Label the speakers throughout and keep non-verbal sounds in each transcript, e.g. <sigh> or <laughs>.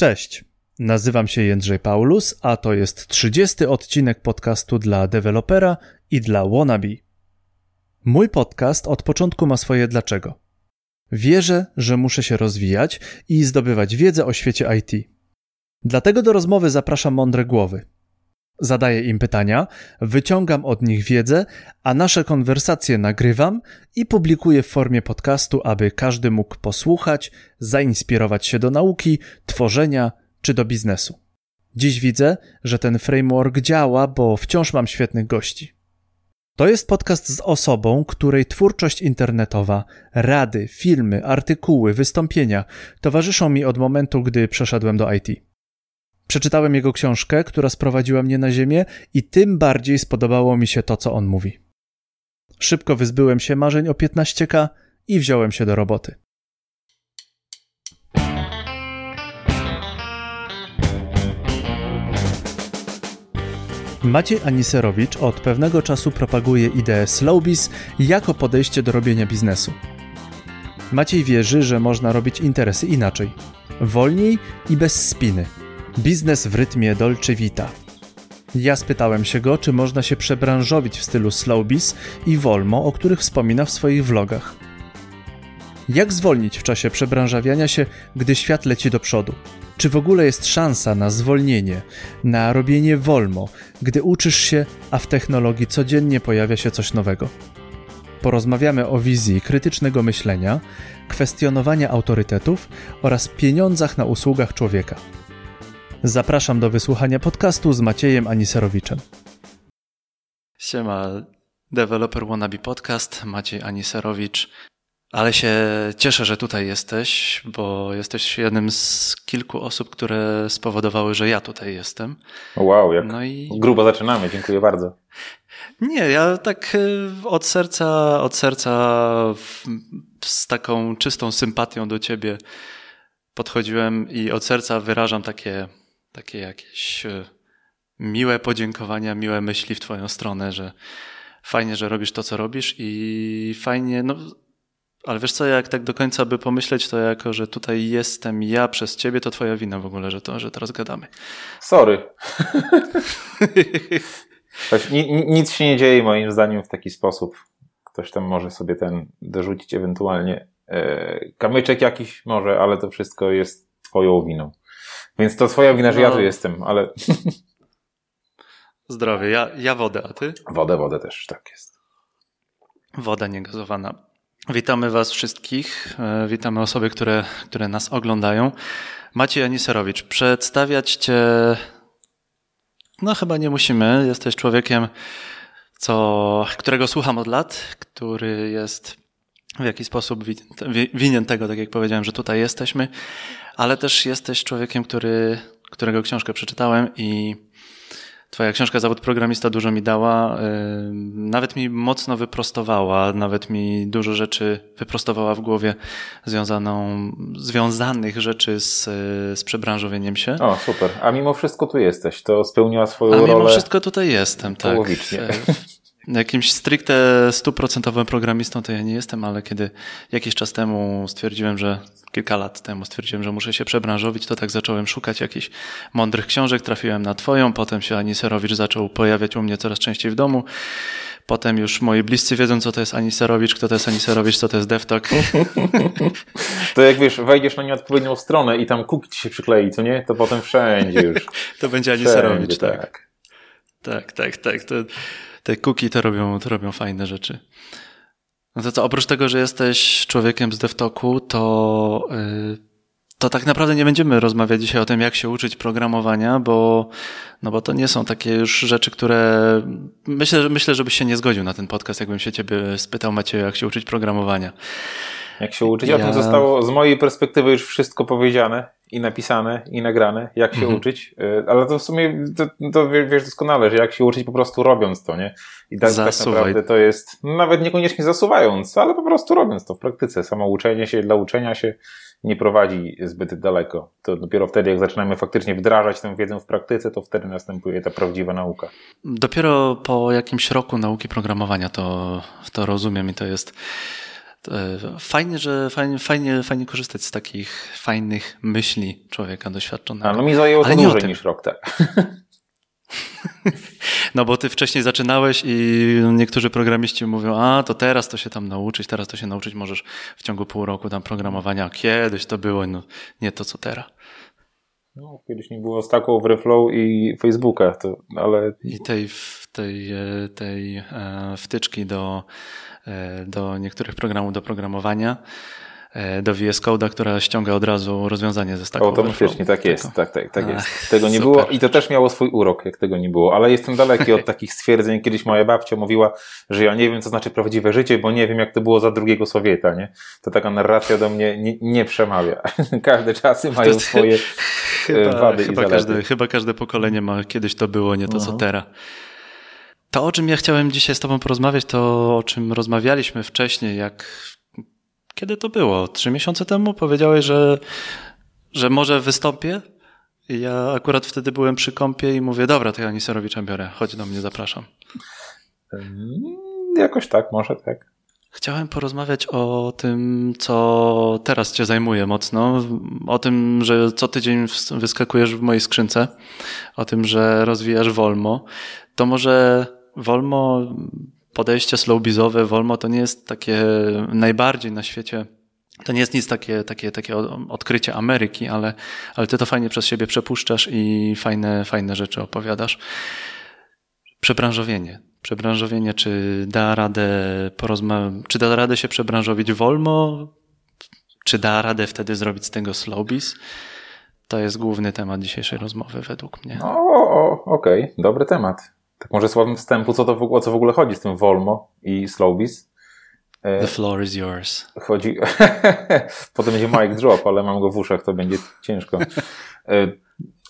Speaker 1: Cześć, nazywam się Jędrzej Paulus, a to jest 30 odcinek podcastu dla dewelopera i dla wannabe. Mój podcast od początku ma swoje dlaczego. Wierzę, że muszę się rozwijać i zdobywać wiedzę o świecie IT. Dlatego do rozmowy zapraszam mądre głowy. Zadaję im pytania, wyciągam od nich wiedzę, a nasze konwersacje nagrywam i publikuję w formie podcastu, aby każdy mógł posłuchać, zainspirować się do nauki, tworzenia czy do biznesu. Dziś widzę, że ten framework działa, bo wciąż mam świetnych gości. To jest podcast z osobą, której twórczość internetowa, rady, filmy, artykuły, wystąpienia towarzyszą mi od momentu, gdy przeszedłem do IT. Przeczytałem jego książkę, która sprowadziła mnie na ziemię i tym bardziej spodobało mi się to, co on mówi. Szybko wyzbyłem się marzeń o 15K i wziąłem się do roboty. Maciej Aniserowicz od pewnego czasu propaguje ideę Slowbiz jako podejście do robienia biznesu. Maciej wierzy, że można robić interesy inaczej, wolniej i bez spiny. Biznes w rytmie dolce vita. Ja spytałem się go, czy można się przebranżowić w stylu Slowbiz i Volmo, o których wspomina w swoich vlogach. Jak zwolnić w czasie przebranżawiania się, gdy świat leci do przodu? Czy w ogóle jest szansa na zwolnienie, na robienie wolmo, gdy uczysz się, a w technologii codziennie pojawia się coś nowego? Porozmawiamy o wizji krytycznego myślenia, kwestionowania autorytetów oraz pieniądzach na usługach człowieka. Zapraszam do wysłuchania podcastu z Maciejem Aniserowiczem. Siema, Developer Wannabe Podcast, Maciej Aniserowicz. Ale się cieszę, że tutaj jesteś, bo jesteś jednym z kilku osób, które spowodowały, że ja tutaj jestem.
Speaker 2: Wow, jak no i... grubo zaczynamy, dziękuję bardzo.
Speaker 1: Nie, ja tak e, od serca, od serca z taką czystą sympatią do ciebie podchodziłem i od serca wyrażam takie, takie jakieś e, miłe podziękowania, miłe myśli w twoją stronę, że fajnie, że robisz to, co robisz i fajnie, no ale wiesz co, jak tak do końca by pomyśleć, to jako, że tutaj jestem ja przez ciebie, to twoja wina w ogóle, że to, że teraz gadamy.
Speaker 2: Sorry. nic się nie dzieje moim zdaniem w taki sposób. Ktoś tam może sobie ten dorzucić ewentualnie e, kamyczek jakiś może, ale to wszystko jest twoją winą. Więc to twoja wina, że no. ja tu jestem, ale... <laughs>
Speaker 1: Zdrowie. Ja, ja wodę, a ty?
Speaker 2: Wodę, wodę też, tak jest.
Speaker 1: Woda niegazowana. Witamy Was wszystkich. E, witamy osoby, które, które nas oglądają. Maciej Aniserowicz, przedstawiać Cię, no chyba nie musimy. Jesteś człowiekiem, co, którego słucham od lat, który jest w jakiś sposób winien tego, tak jak powiedziałem, że tutaj jesteśmy, ale też jesteś człowiekiem, który, którego książkę przeczytałem i Twoja książka Zawód Programista dużo mi dała, nawet mi mocno wyprostowała, nawet mi dużo rzeczy wyprostowała w głowie związaną, związanych rzeczy z, z przebranżowieniem się.
Speaker 2: O, super. A mimo wszystko tu jesteś, to spełniła swoją rolę.
Speaker 1: A mimo wszystko tutaj jestem, tak. Połowicznie. <laughs> Jakimś stricte stuprocentowym programistą to ja nie jestem, ale kiedy jakiś czas temu stwierdziłem, że kilka lat temu stwierdziłem, że muszę się przebranżowić, to tak zacząłem szukać jakichś mądrych książek, trafiłem na twoją, potem się Aniserowicz zaczął pojawiać u mnie coraz częściej w domu. Potem już moi bliscy wiedzą, co to jest Aniserowicz, kto to jest Aniserowicz, co to jest DevTalk. <laughs>
Speaker 2: To jak wiesz, wejdziesz na nieodpowiednią stronę i tam kuki ci się przyklei, co nie? To potem wszędzie już. <laughs>
Speaker 1: to będzie Aniserowicz, tak. tak. Tak, tak, tak. To, te kuki to robią, to robią fajne rzeczy. No to co, oprócz tego, że jesteś człowiekiem z DevTalku, to, yy, to tak naprawdę nie będziemy rozmawiać dzisiaj o tym, jak się uczyć programowania, bo, no bo to nie są takie już rzeczy, które myślę, myślę, żebyś się nie zgodził na ten podcast, jakbym się ciebie spytał, Macie, jak się uczyć programowania.
Speaker 2: Jak się uczyć? Ja... O tym zostało z mojej perspektywy już wszystko powiedziane i napisane, i nagrane, jak się mhm. uczyć, y, ale to w sumie, to, to wiesz doskonale, że jak się uczyć po prostu robiąc to, nie? I tak, tak naprawdę to jest, no nawet niekoniecznie zasuwając, ale po prostu robiąc to w praktyce. Samo uczenie się dla uczenia się nie prowadzi zbyt daleko. To dopiero wtedy, jak zaczynamy faktycznie wdrażać tę wiedzę w praktyce, to wtedy następuje ta prawdziwa nauka.
Speaker 1: Dopiero po jakimś roku nauki programowania to, to rozumiem i to jest Fajnie, że fajnie, fajnie, fajnie korzystać z takich fajnych myśli człowieka doświadczonego.
Speaker 2: A no mi zajęło to dłużej niż rok, tak. <laughs>
Speaker 1: No bo ty wcześniej zaczynałeś i niektórzy programiści mówią, a to teraz to się tam nauczyć, teraz to się nauczyć możesz w ciągu pół roku tam programowania. Kiedyś to było, no nie to co teraz.
Speaker 2: No, kiedyś nie było Stack Overflow i Facebooka, to, ale...
Speaker 1: I tej, tej, e, tej e, wtyczki do, e, do niektórych programów do programowania E, do VS Code'a, która ściąga od razu rozwiązanie ze Stack
Speaker 2: Automatycznie, tak jest, tak, tak, tak jest. Tego nie super. było i to też miało swój urok, jak tego nie było, ale jestem daleki od takich stwierdzeń. Kiedyś moja babcia mówiła, że ja nie wiem, co znaczy prawdziwe życie, bo nie wiem, jak to było za drugiego Sowieta, nie? To taka narracja do mnie nie, nie przemawia. <laughs> Każde czasy mają to, swoje e, chyba, wady
Speaker 1: chyba
Speaker 2: i
Speaker 1: zalety. Każde, chyba każde pokolenie ma, kiedyś to było, nie to -huh. co teraz. To, o czym ja chciałem dzisiaj z Tobą porozmawiać, to o czym rozmawialiśmy wcześniej, jak kiedy to było? Trzy miesiące temu powiedziałeś, że, że może wystąpię. I ja akurat wtedy byłem przy kąpie i mówię, dobra, to ja Niserowicza biorę, chodź do mnie, zapraszam.
Speaker 2: Jakoś tak, może tak.
Speaker 1: Chciałem porozmawiać o tym, co teraz Cię zajmuje mocno. O tym, że co tydzień wyskakujesz w mojej skrzynce. O tym, że rozwijasz Volmo. To może Volmo podejście slowbizowe, Volmo to nie jest takie najbardziej na świecie to nie jest nic takie, takie, takie odkrycie Ameryki, ale, ale ty to fajnie przez siebie przepuszczasz i fajne, fajne rzeczy opowiadasz. Przebranżowienie. Przebranżowienie, czy da radę czy da radę się przebranżowić Volmo, czy da radę wtedy zrobić z tego slowbiz? To jest główny temat dzisiejszej rozmowy według mnie.
Speaker 2: No, okej, okay. dobry temat. Tak może słowem wstępu, co to w, o co w ogóle chodzi z tym Volmo i Slowbiz?
Speaker 1: E, The floor is yours.
Speaker 2: Chodzi. <laughs> Potem będzie mic drop, ale mam go w uszach, to będzie ciężko. E,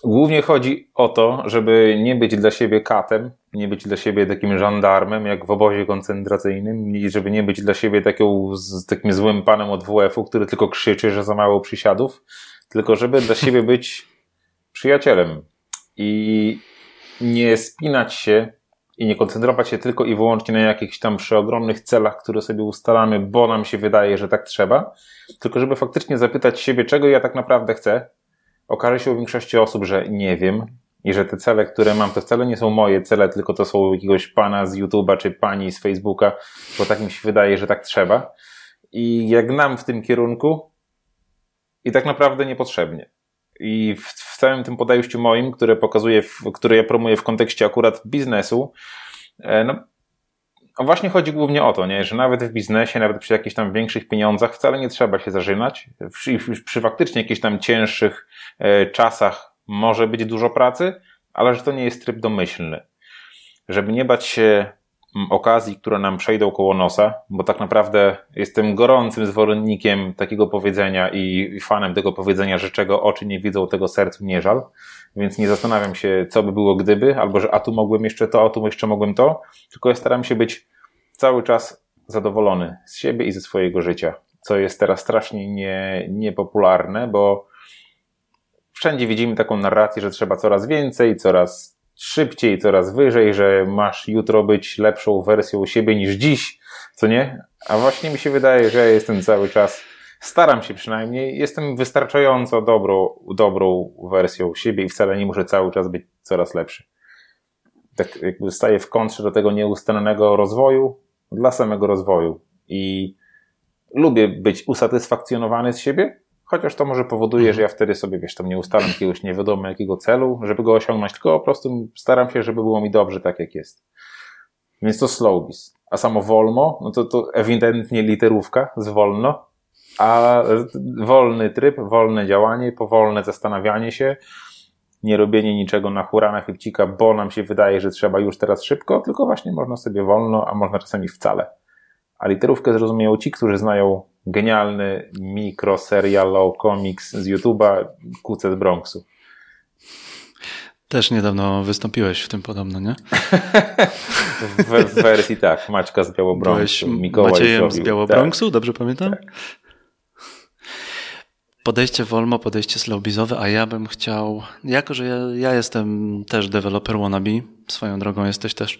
Speaker 2: głównie chodzi o to, żeby nie być dla siebie katem, nie być dla siebie takim żandarmem, jak w obozie koncentracyjnym, i żeby nie być dla siebie taką, z takim złym panem od WF-u, który tylko krzyczy, że za mało przysiadów, tylko żeby dla siebie być przyjacielem. I nie spinać się i nie koncentrować się tylko i wyłącznie na jakichś tam przeogromnych celach, które sobie ustalamy, bo nam się wydaje, że tak trzeba, tylko żeby faktycznie zapytać siebie, czego ja tak naprawdę chcę. Okaże się u większości osób, że nie wiem i że te cele, które mam, to wcale nie są moje cele, tylko to są jakiegoś pana z YouTube'a czy pani z Facebooka, bo tak mi się wydaje, że tak trzeba. I jak nam w tym kierunku i tak naprawdę niepotrzebnie. I w, w całym tym podejściu moim, które pokazuję, w, które ja promuję w kontekście akurat biznesu, e, no, właśnie chodzi głównie o to, nie? że nawet w biznesie, nawet przy jakichś tam większych pieniądzach wcale nie trzeba się zażynać. Przy, przy faktycznie jakichś tam cięższych e, czasach może być dużo pracy, ale że to nie jest tryb domyślny. Żeby nie bać się okazji, które nam przejdą koło nosa, bo tak naprawdę jestem gorącym zwolennikiem takiego powiedzenia i fanem tego powiedzenia, że czego oczy nie widzą, tego sercu nie żal, więc nie zastanawiam się, co by było gdyby, albo że a tu mogłem jeszcze to, a tu jeszcze mogłem to, tylko ja staram się być cały czas zadowolony z siebie i ze swojego życia, co jest teraz strasznie nie, niepopularne, bo wszędzie widzimy taką narrację, że trzeba coraz więcej, coraz szybciej, coraz wyżej, że masz jutro być lepszą wersją siebie niż dziś, co nie? A właśnie mi się wydaje, że ja jestem cały czas, staram się przynajmniej, jestem wystarczająco dobrą, dobrą wersją siebie i wcale nie muszę cały czas być coraz lepszy. Tak jakby staję w kontrze do tego nieustannego rozwoju dla samego rozwoju i lubię być usatysfakcjonowany z siebie, Chociaż to może powoduje, mhm. że ja wtedy sobie, wiesz, tam nie ustalam jakiegoś nie wiadomo jakiego celu, żeby go osiągnąć, tylko po prostu staram się, żeby było mi dobrze tak jak jest. Więc to slowbiz. A samo wolno, no to, to ewidentnie literówka z wolno, a wolny tryb, wolne działanie, powolne zastanawianie się, nie robienie niczego na hura, na chybcika, bo nam się wydaje, że trzeba już teraz szybko, tylko właśnie można sobie wolno, a można czasami wcale. A literówkę zrozumieją ci, którzy znają genialny mikroserialow komiks z YouTube'a Kuce z Bronxu.
Speaker 1: Też niedawno wystąpiłeś w tym podobno, nie?
Speaker 2: w, w, wersji tak, Maćka z Białobronxu.
Speaker 1: Mikołaj Maciejem z Białobronxu, tak. dobrze pamiętam? Tak. Podejście Volmo, podejście slowbizowe, a ja bym chciał, jako że ja, ja jestem też developer wannabe, swoją drogą jesteś też,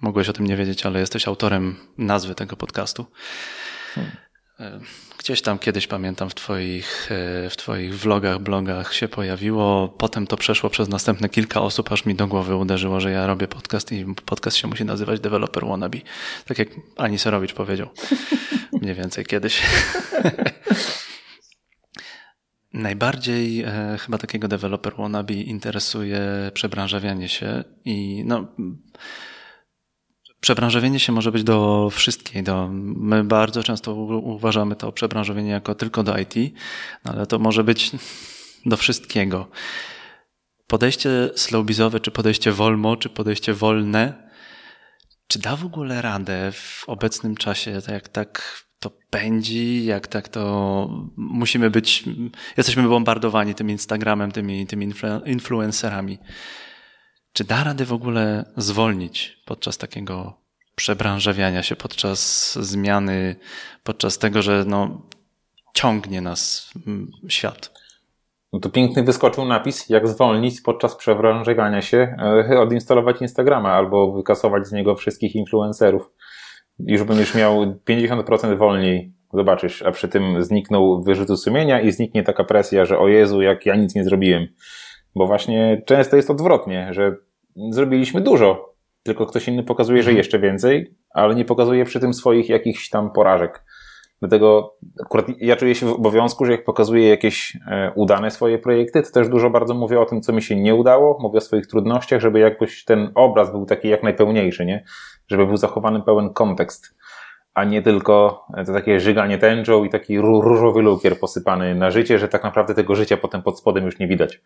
Speaker 1: mogłeś o tym nie wiedzieć, ale jesteś autorem nazwy tego podcastu. Hmm Gdzieś tam kiedyś pamiętam w twoich, e, w twoich vlogach, blogach się pojawiło. Potem to przeszło przez następne kilka osób, aż mi do głowy uderzyło, że ja robię podcast i podcast się musi nazywać Developer Wannabe. Tak jak Ani Serowicz powiedział. <laughs> Mniej więcej kiedyś. <laughs> Najbardziej e, chyba takiego developer wannabe interesuje przebranżawianie się i no Przebranżowienie się może być do wszystkiej. Do, my bardzo często uważamy to przebranżowienie jako tylko do IT, no ale to może być <laughs> do wszystkiego. Podejście slowbizowe, czy podejście wolmo, czy podejście wolne, czy da w ogóle radę w obecnym czasie, tak jak tak to pędzi, jak tak to musimy być, jesteśmy bombardowani tym Instagramem, tymi, tymi influencerami. Czy da radę w ogóle zwolnić podczas takiego przebranżawiania się, podczas zmiany, podczas tego, że no, ciągnie nas mm, świat?
Speaker 2: No to piękny wyskoczył napis, jak zwolnić podczas przebranżawiania się, e, odinstalować Instagrama albo wykasować z niego wszystkich influencerów. Już będziesz miał 50% wolniej, zobaczysz, a przy tym zniknął wyrzutu sumienia i zniknie taka presja, że o Jezu, jak ja nic nie zrobiłem. Bo właśnie często jest odwrotnie, że zrobiliśmy dużo, tylko ktoś inny pokazuje, że mhm. jeszcze więcej, ale nie pokazuje przy tym swoich jakichś tam porażek. Dlatego akurat ja czuję się w obowiązku, że jak pokazuję jakieś e, udane swoje projekty, to też dużo bardzo mówię o tym, co mi się nie udało, mówię o swoich trudnościach, żeby jakoś ten obraz był taki jak najpełniejszy, nie? Żeby był zachowany pełen kontekst, a nie tylko to takie żyganie tęczą i taki różowy lukier posypany na życie, że tak naprawdę tego życia potem pod spodem już nie widać.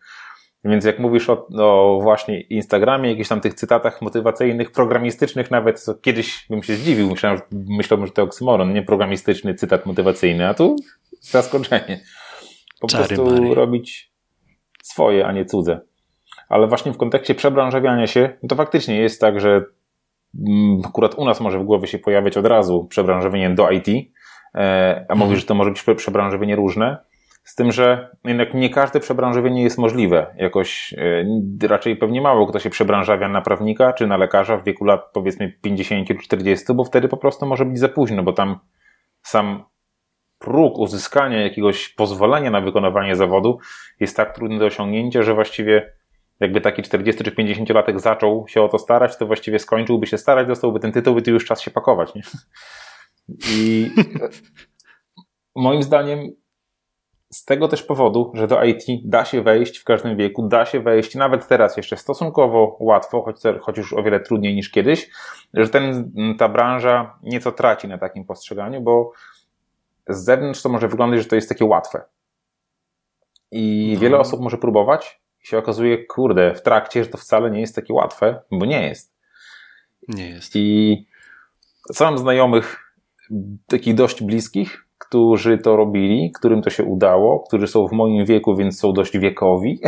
Speaker 2: Więc jak mówisz o, o, właśnie Instagramie, jakichś tam tych cytatach motywacyjnych, programistycznych nawet, kiedyś bym się zdziwił, myślałem, że, myślałem, że to oksymoron, nie programistyczny cytat motywacyjny, a tu zaskoczenie. Po Czary prostu Mary. robić swoje, a nie cudze. Ale właśnie w kontekście przebranżawiania się, to faktycznie jest tak, że mm, akurat u nas może w głowie się pojawiać od razu przebranżowienie do IT, e, a mówisz, mhm. że to może być przebranżowienie różne, z tym, że jednak nie każde przebranżowienie jest możliwe. Jakoś e, raczej pewnie mało kto się przebranżawia na prawnika czy na lekarza w wieku lat powiedzmy 50 czy 40, bo wtedy po prostu może być za późno, bo tam sam próg uzyskania jakiegoś pozwolenia na wykonywanie zawodu jest tak trudny do osiągnięcia, że właściwie jakby taki 40 czy 50 latek zaczął się o to starać, to właściwie skończyłby się starać, dostałby ten tytuł i to już czas się pakować. Nie? I <laughs> moim zdaniem z tego też powodu, że do IT da się wejść w każdym wieku, da się wejść nawet teraz jeszcze stosunkowo łatwo, choć, choć już o wiele trudniej niż kiedyś, że ten, ta branża nieco traci na takim postrzeganiu, bo z zewnątrz to może wyglądać, że to jest takie łatwe. I no. wiele osób może próbować i się okazuje, kurde, w trakcie, że to wcale nie jest takie łatwe, bo nie jest.
Speaker 1: Nie jest.
Speaker 2: I mam znajomych takich dość bliskich, którzy to robili, którym to się udało, którzy są w moim wieku, więc są dość wiekowi,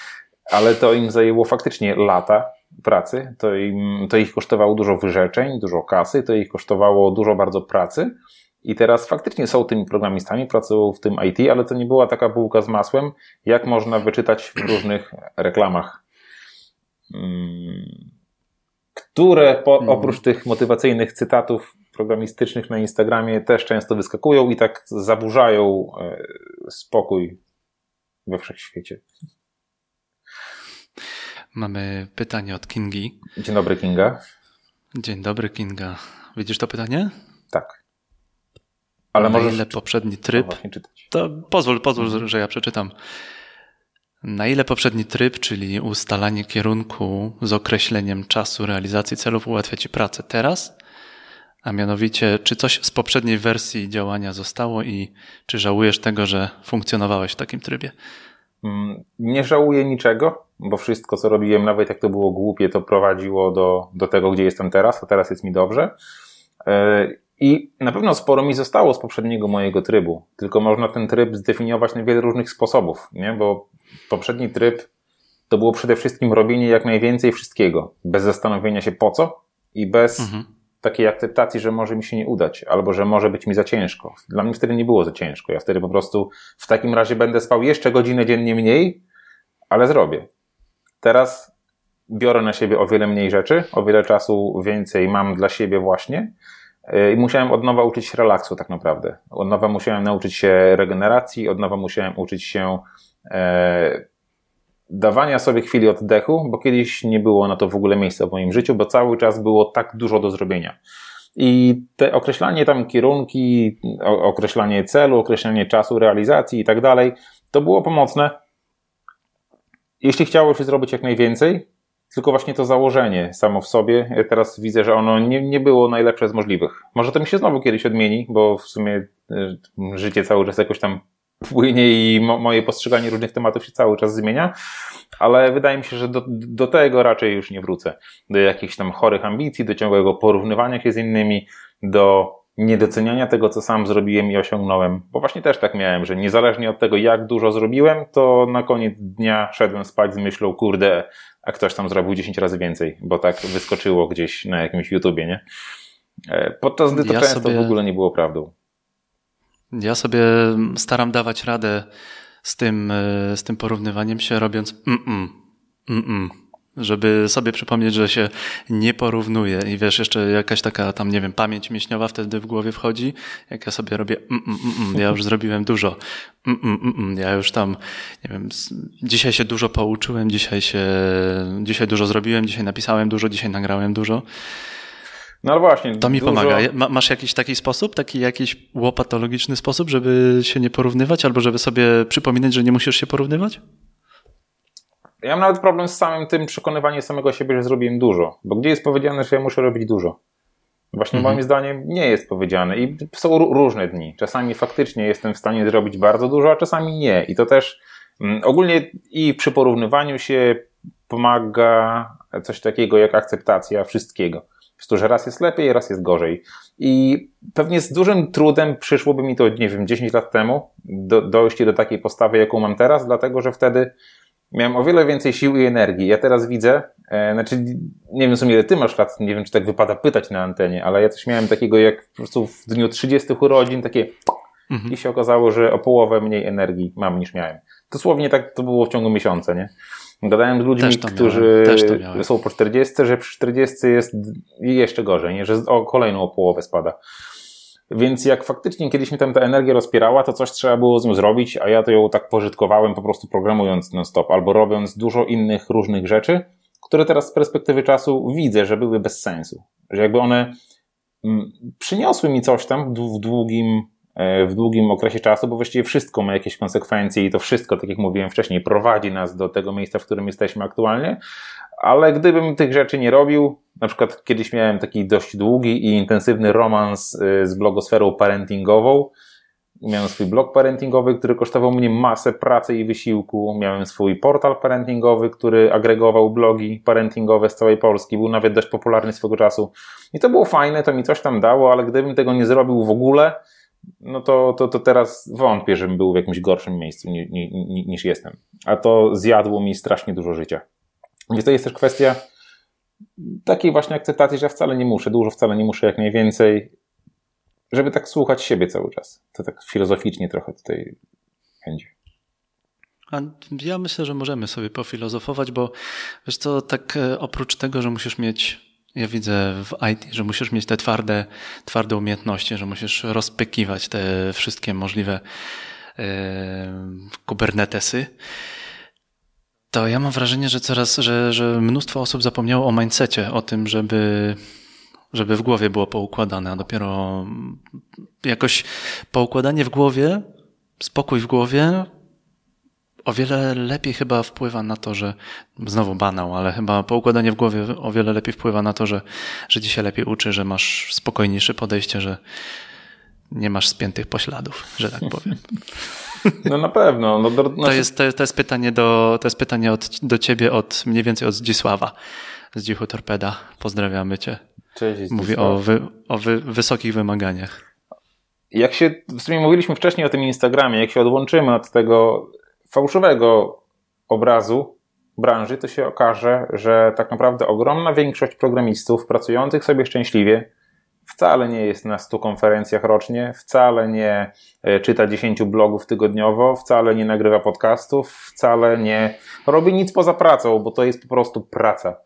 Speaker 2: <laughs> ale to im zajęło faktycznie lata pracy, to, im, to ich kosztowało dużo wyrzeczeń, dużo kasy, to ich kosztowało dużo bardzo pracy. I teraz faktycznie są tymi programistami, pracują w tym IT, ale to nie była taka bułka z masłem, jak można wyczytać w różnych reklamach. Mm, które po, mhm. oprócz tych motywacyjnych cytatów programistycznych na Instagramie też często wyskakują i tak zaburzają e, spokój we wszechświecie.
Speaker 1: Mamy pytanie od Kingi.
Speaker 2: Dzień dobry, Kinga.
Speaker 1: Dzień dobry, Kinga. Widzisz to pytanie?
Speaker 2: Tak.
Speaker 1: Ale może. ile poprzedni tryb. To pozwól, pozwól, mhm. że ja przeczytam. Na ile poprzedni tryb, czyli ustalanie kierunku z określeniem czasu realizacji celów ułatwia Ci pracę teraz? A mianowicie, czy coś z poprzedniej wersji działania zostało i czy żałujesz tego, że funkcjonowałeś w takim trybie?
Speaker 2: Mm, nie żałuję niczego, bo wszystko, co robiłem, nawet jak to było głupie, to prowadziło do, do tego, gdzie jestem teraz, a teraz jest mi dobrze. E, I na pewno sporo mi zostało z poprzedniego mojego trybu, tylko można ten tryb zdefiniować na wiele różnych sposobów, nie? bo poprzedni tryb to było przede wszystkim robienie jak najwięcej wszystkiego, bez zastanowienia się po co i bez mhm. Takiej akceptacji, że może mi się nie udać, albo że może być mi za ciężko. Dla mnie wtedy nie było za ciężko. Ja wtedy po prostu w takim razie będę spał jeszcze godzinę dziennie mniej, ale zrobię. Teraz biorę na siebie o wiele mniej rzeczy, o wiele czasu więcej mam dla siebie właśnie i musiałem od nowa uczyć się relaksu tak naprawdę. Od nowa musiałem nauczyć się regeneracji, od nowa musiałem uczyć się e, dawania sobie chwili oddechu, bo kiedyś nie było na to w ogóle miejsca w moim życiu, bo cały czas było tak dużo do zrobienia. I te określanie tam kierunki, określanie celu, określanie czasu realizacji i tak dalej, to było pomocne. Jeśli chciało się zrobić jak najwięcej, tylko właśnie to założenie samo w sobie, teraz widzę, że ono nie, nie było najlepsze z możliwych. Może to mi się znowu kiedyś odmieni, bo w sumie e, życie cały czas jakoś tam płynie i mo moje postrzeganie różnych tematów się cały czas zmienia, ale wydaje mi się, że do, do tego raczej już nie wrócę. Do jakichś tam chorych ambicji, do ciągłego porównywania się z innymi, do niedoceniania tego, co sam zrobiłem i osiągnąłem. Bo właśnie też tak miałem, że niezależnie od tego, jak dużo zrobiłem, to na koniec dnia szedłem spać z myślą, kurde, a ktoś tam zrobił 10 razy więcej, bo tak wyskoczyło gdzieś na jakimś YouTubie, nie? E, podczas gdy to ja często sobie... w ogóle nie było prawdą.
Speaker 1: Ja sobie staram dawać radę z tym, e, z tym porównywaniem się, robiąc mm-mm, mm-mm, żeby sobie przypomnieć, że się nie porównuje i wiesz, jeszcze jakaś taka tam, nie wiem, pamięć mięśniowa wtedy w głowie wchodzi, jak ja sobie robię mm-mm, ja już zrobiłem dużo, mm-mm, ja już tam, nie wiem, dzisiaj się dużo pouczyłem, dzisiaj się, dzisiaj dużo zrobiłem, dzisiaj napisałem dużo, dzisiaj nagrałem dużo.
Speaker 2: No właśnie.
Speaker 1: To mi dużo... pomaga. Masz jakiś taki sposób, taki jakiś łopatologiczny sposób, żeby się nie porównywać, albo żeby sobie przypominać, że nie musisz się porównywać?
Speaker 2: Ja mam nawet problem z samym tym przekonywaniem samego siebie, że zrobiłem dużo. Bo gdzie jest powiedziane, że ja muszę robić dużo? Właśnie mhm. moim zdaniem nie jest powiedziane i są różne dni. Czasami faktycznie jestem w stanie zrobić bardzo dużo, a czasami nie. I to też mm, ogólnie i przy porównywaniu się pomaga coś takiego jak akceptacja wszystkiego prostu, że raz jest lepiej, raz jest gorzej. I pewnie z dużym trudem przyszłoby mi to, nie wiem, 10 lat temu, do, dojście do takiej postawy, jaką mam teraz, dlatego że wtedy miałem o wiele więcej sił i energii. Ja teraz widzę, e, znaczy, nie wiem w sumie ile ty masz lat, nie wiem czy tak wypada pytać na antenie, ale ja coś miałem takiego jak po prostu w dniu 30 urodzin, takie mhm. i się okazało, że o połowę mniej energii mam niż miałem. Dosłownie tak to było w ciągu miesiąca, nie? Gadałem z ludźmi, którzy są po 40, że przy 40 jest jeszcze gorzej, nie? że o kolejną o połowę spada. Więc jak faktycznie kiedyś mi tam ta energia rozpierała, to coś trzeba było z nią zrobić, a ja to ją tak pożytkowałem po prostu programując non-stop albo robiąc dużo innych różnych rzeczy, które teraz z perspektywy czasu widzę, że były bez sensu. Że jakby one mm, przyniosły mi coś tam w długim w długim okresie czasu, bo właściwie wszystko ma jakieś konsekwencje i to wszystko, tak jak mówiłem wcześniej, prowadzi nas do tego miejsca, w którym jesteśmy aktualnie. Ale gdybym tych rzeczy nie robił, na przykład kiedyś miałem taki dość długi i intensywny romans e, z blogosferą parentingową. Miałem swój blog parentingowy, który kosztował mnie masę pracy i wysiłku. Miałem swój portal parentingowy, który agregował blogi parentingowe z całej Polski. Był nawet dość popularny swego czasu. I to było fajne, to mi coś tam dało, ale gdybym tego nie zrobił w ogóle, no to, to, to teraz wątpię, żebym był w jakimś gorszym miejscu niż, niż jestem. A to zjadło mi strasznie dużo życia. Więc to jest też kwestia takiej właśnie akceptacji, że wcale nie muszę, dużo wcale nie muszę, jak najwięcej, żeby tak słuchać siebie cały czas. To tak filozoficznie trochę tutaj będzie.
Speaker 1: A ja myślę, że możemy sobie pofilozofować, bo wiesz co, tak e, oprócz tego, że musisz mieć ja widzę w IT, że musisz mieć te twarde, twarde umiejętności, że musisz rozpykiwać te wszystkie możliwe e, kubernetesy. To ja mam wrażenie, że coraz, że, że mnóstwo osób zapomniało o mindsetie, o tym, żeby, żeby w głowie było poukładane, a dopiero jakoś poukładanie w głowie, spokój w głowie o wiele lepiej chyba wpływa na to, że znowu banał, ale chyba poukładanie w głowie o wiele lepiej wpływa na to, że, że ci się lepiej uczy, że masz spokojniejsze podejście, że nie masz spiętych pośladów, że tak powiem.
Speaker 2: No na pewno. No, do,
Speaker 1: to, znaczy- jest, to, to, jest pytanie, do, to jest pytanie od, do ciebie od mniej więcej od Zdzisława z Dzichu Torpeda. Pozdrawiamy cię.
Speaker 2: Cześć.
Speaker 1: Mówi o, wy, o wy, wysokich wymaganiach.
Speaker 2: Jak się, w sumie mówiliśmy wcześniej o tym Instagramie, jak się odłączymy od tego fałszywego obrazu branży, to się okaże, że tak naprawdę ogromna większość programistów pracujących sobie szczęśliwie wcale nie jest na 100 konferencjach rocznie, wcale nie e, czyta 10 blogów tygodniowo, wcale nie nagrywa podcastów, wcale nie robi nic poza pracą, bo to jest po prostu praca.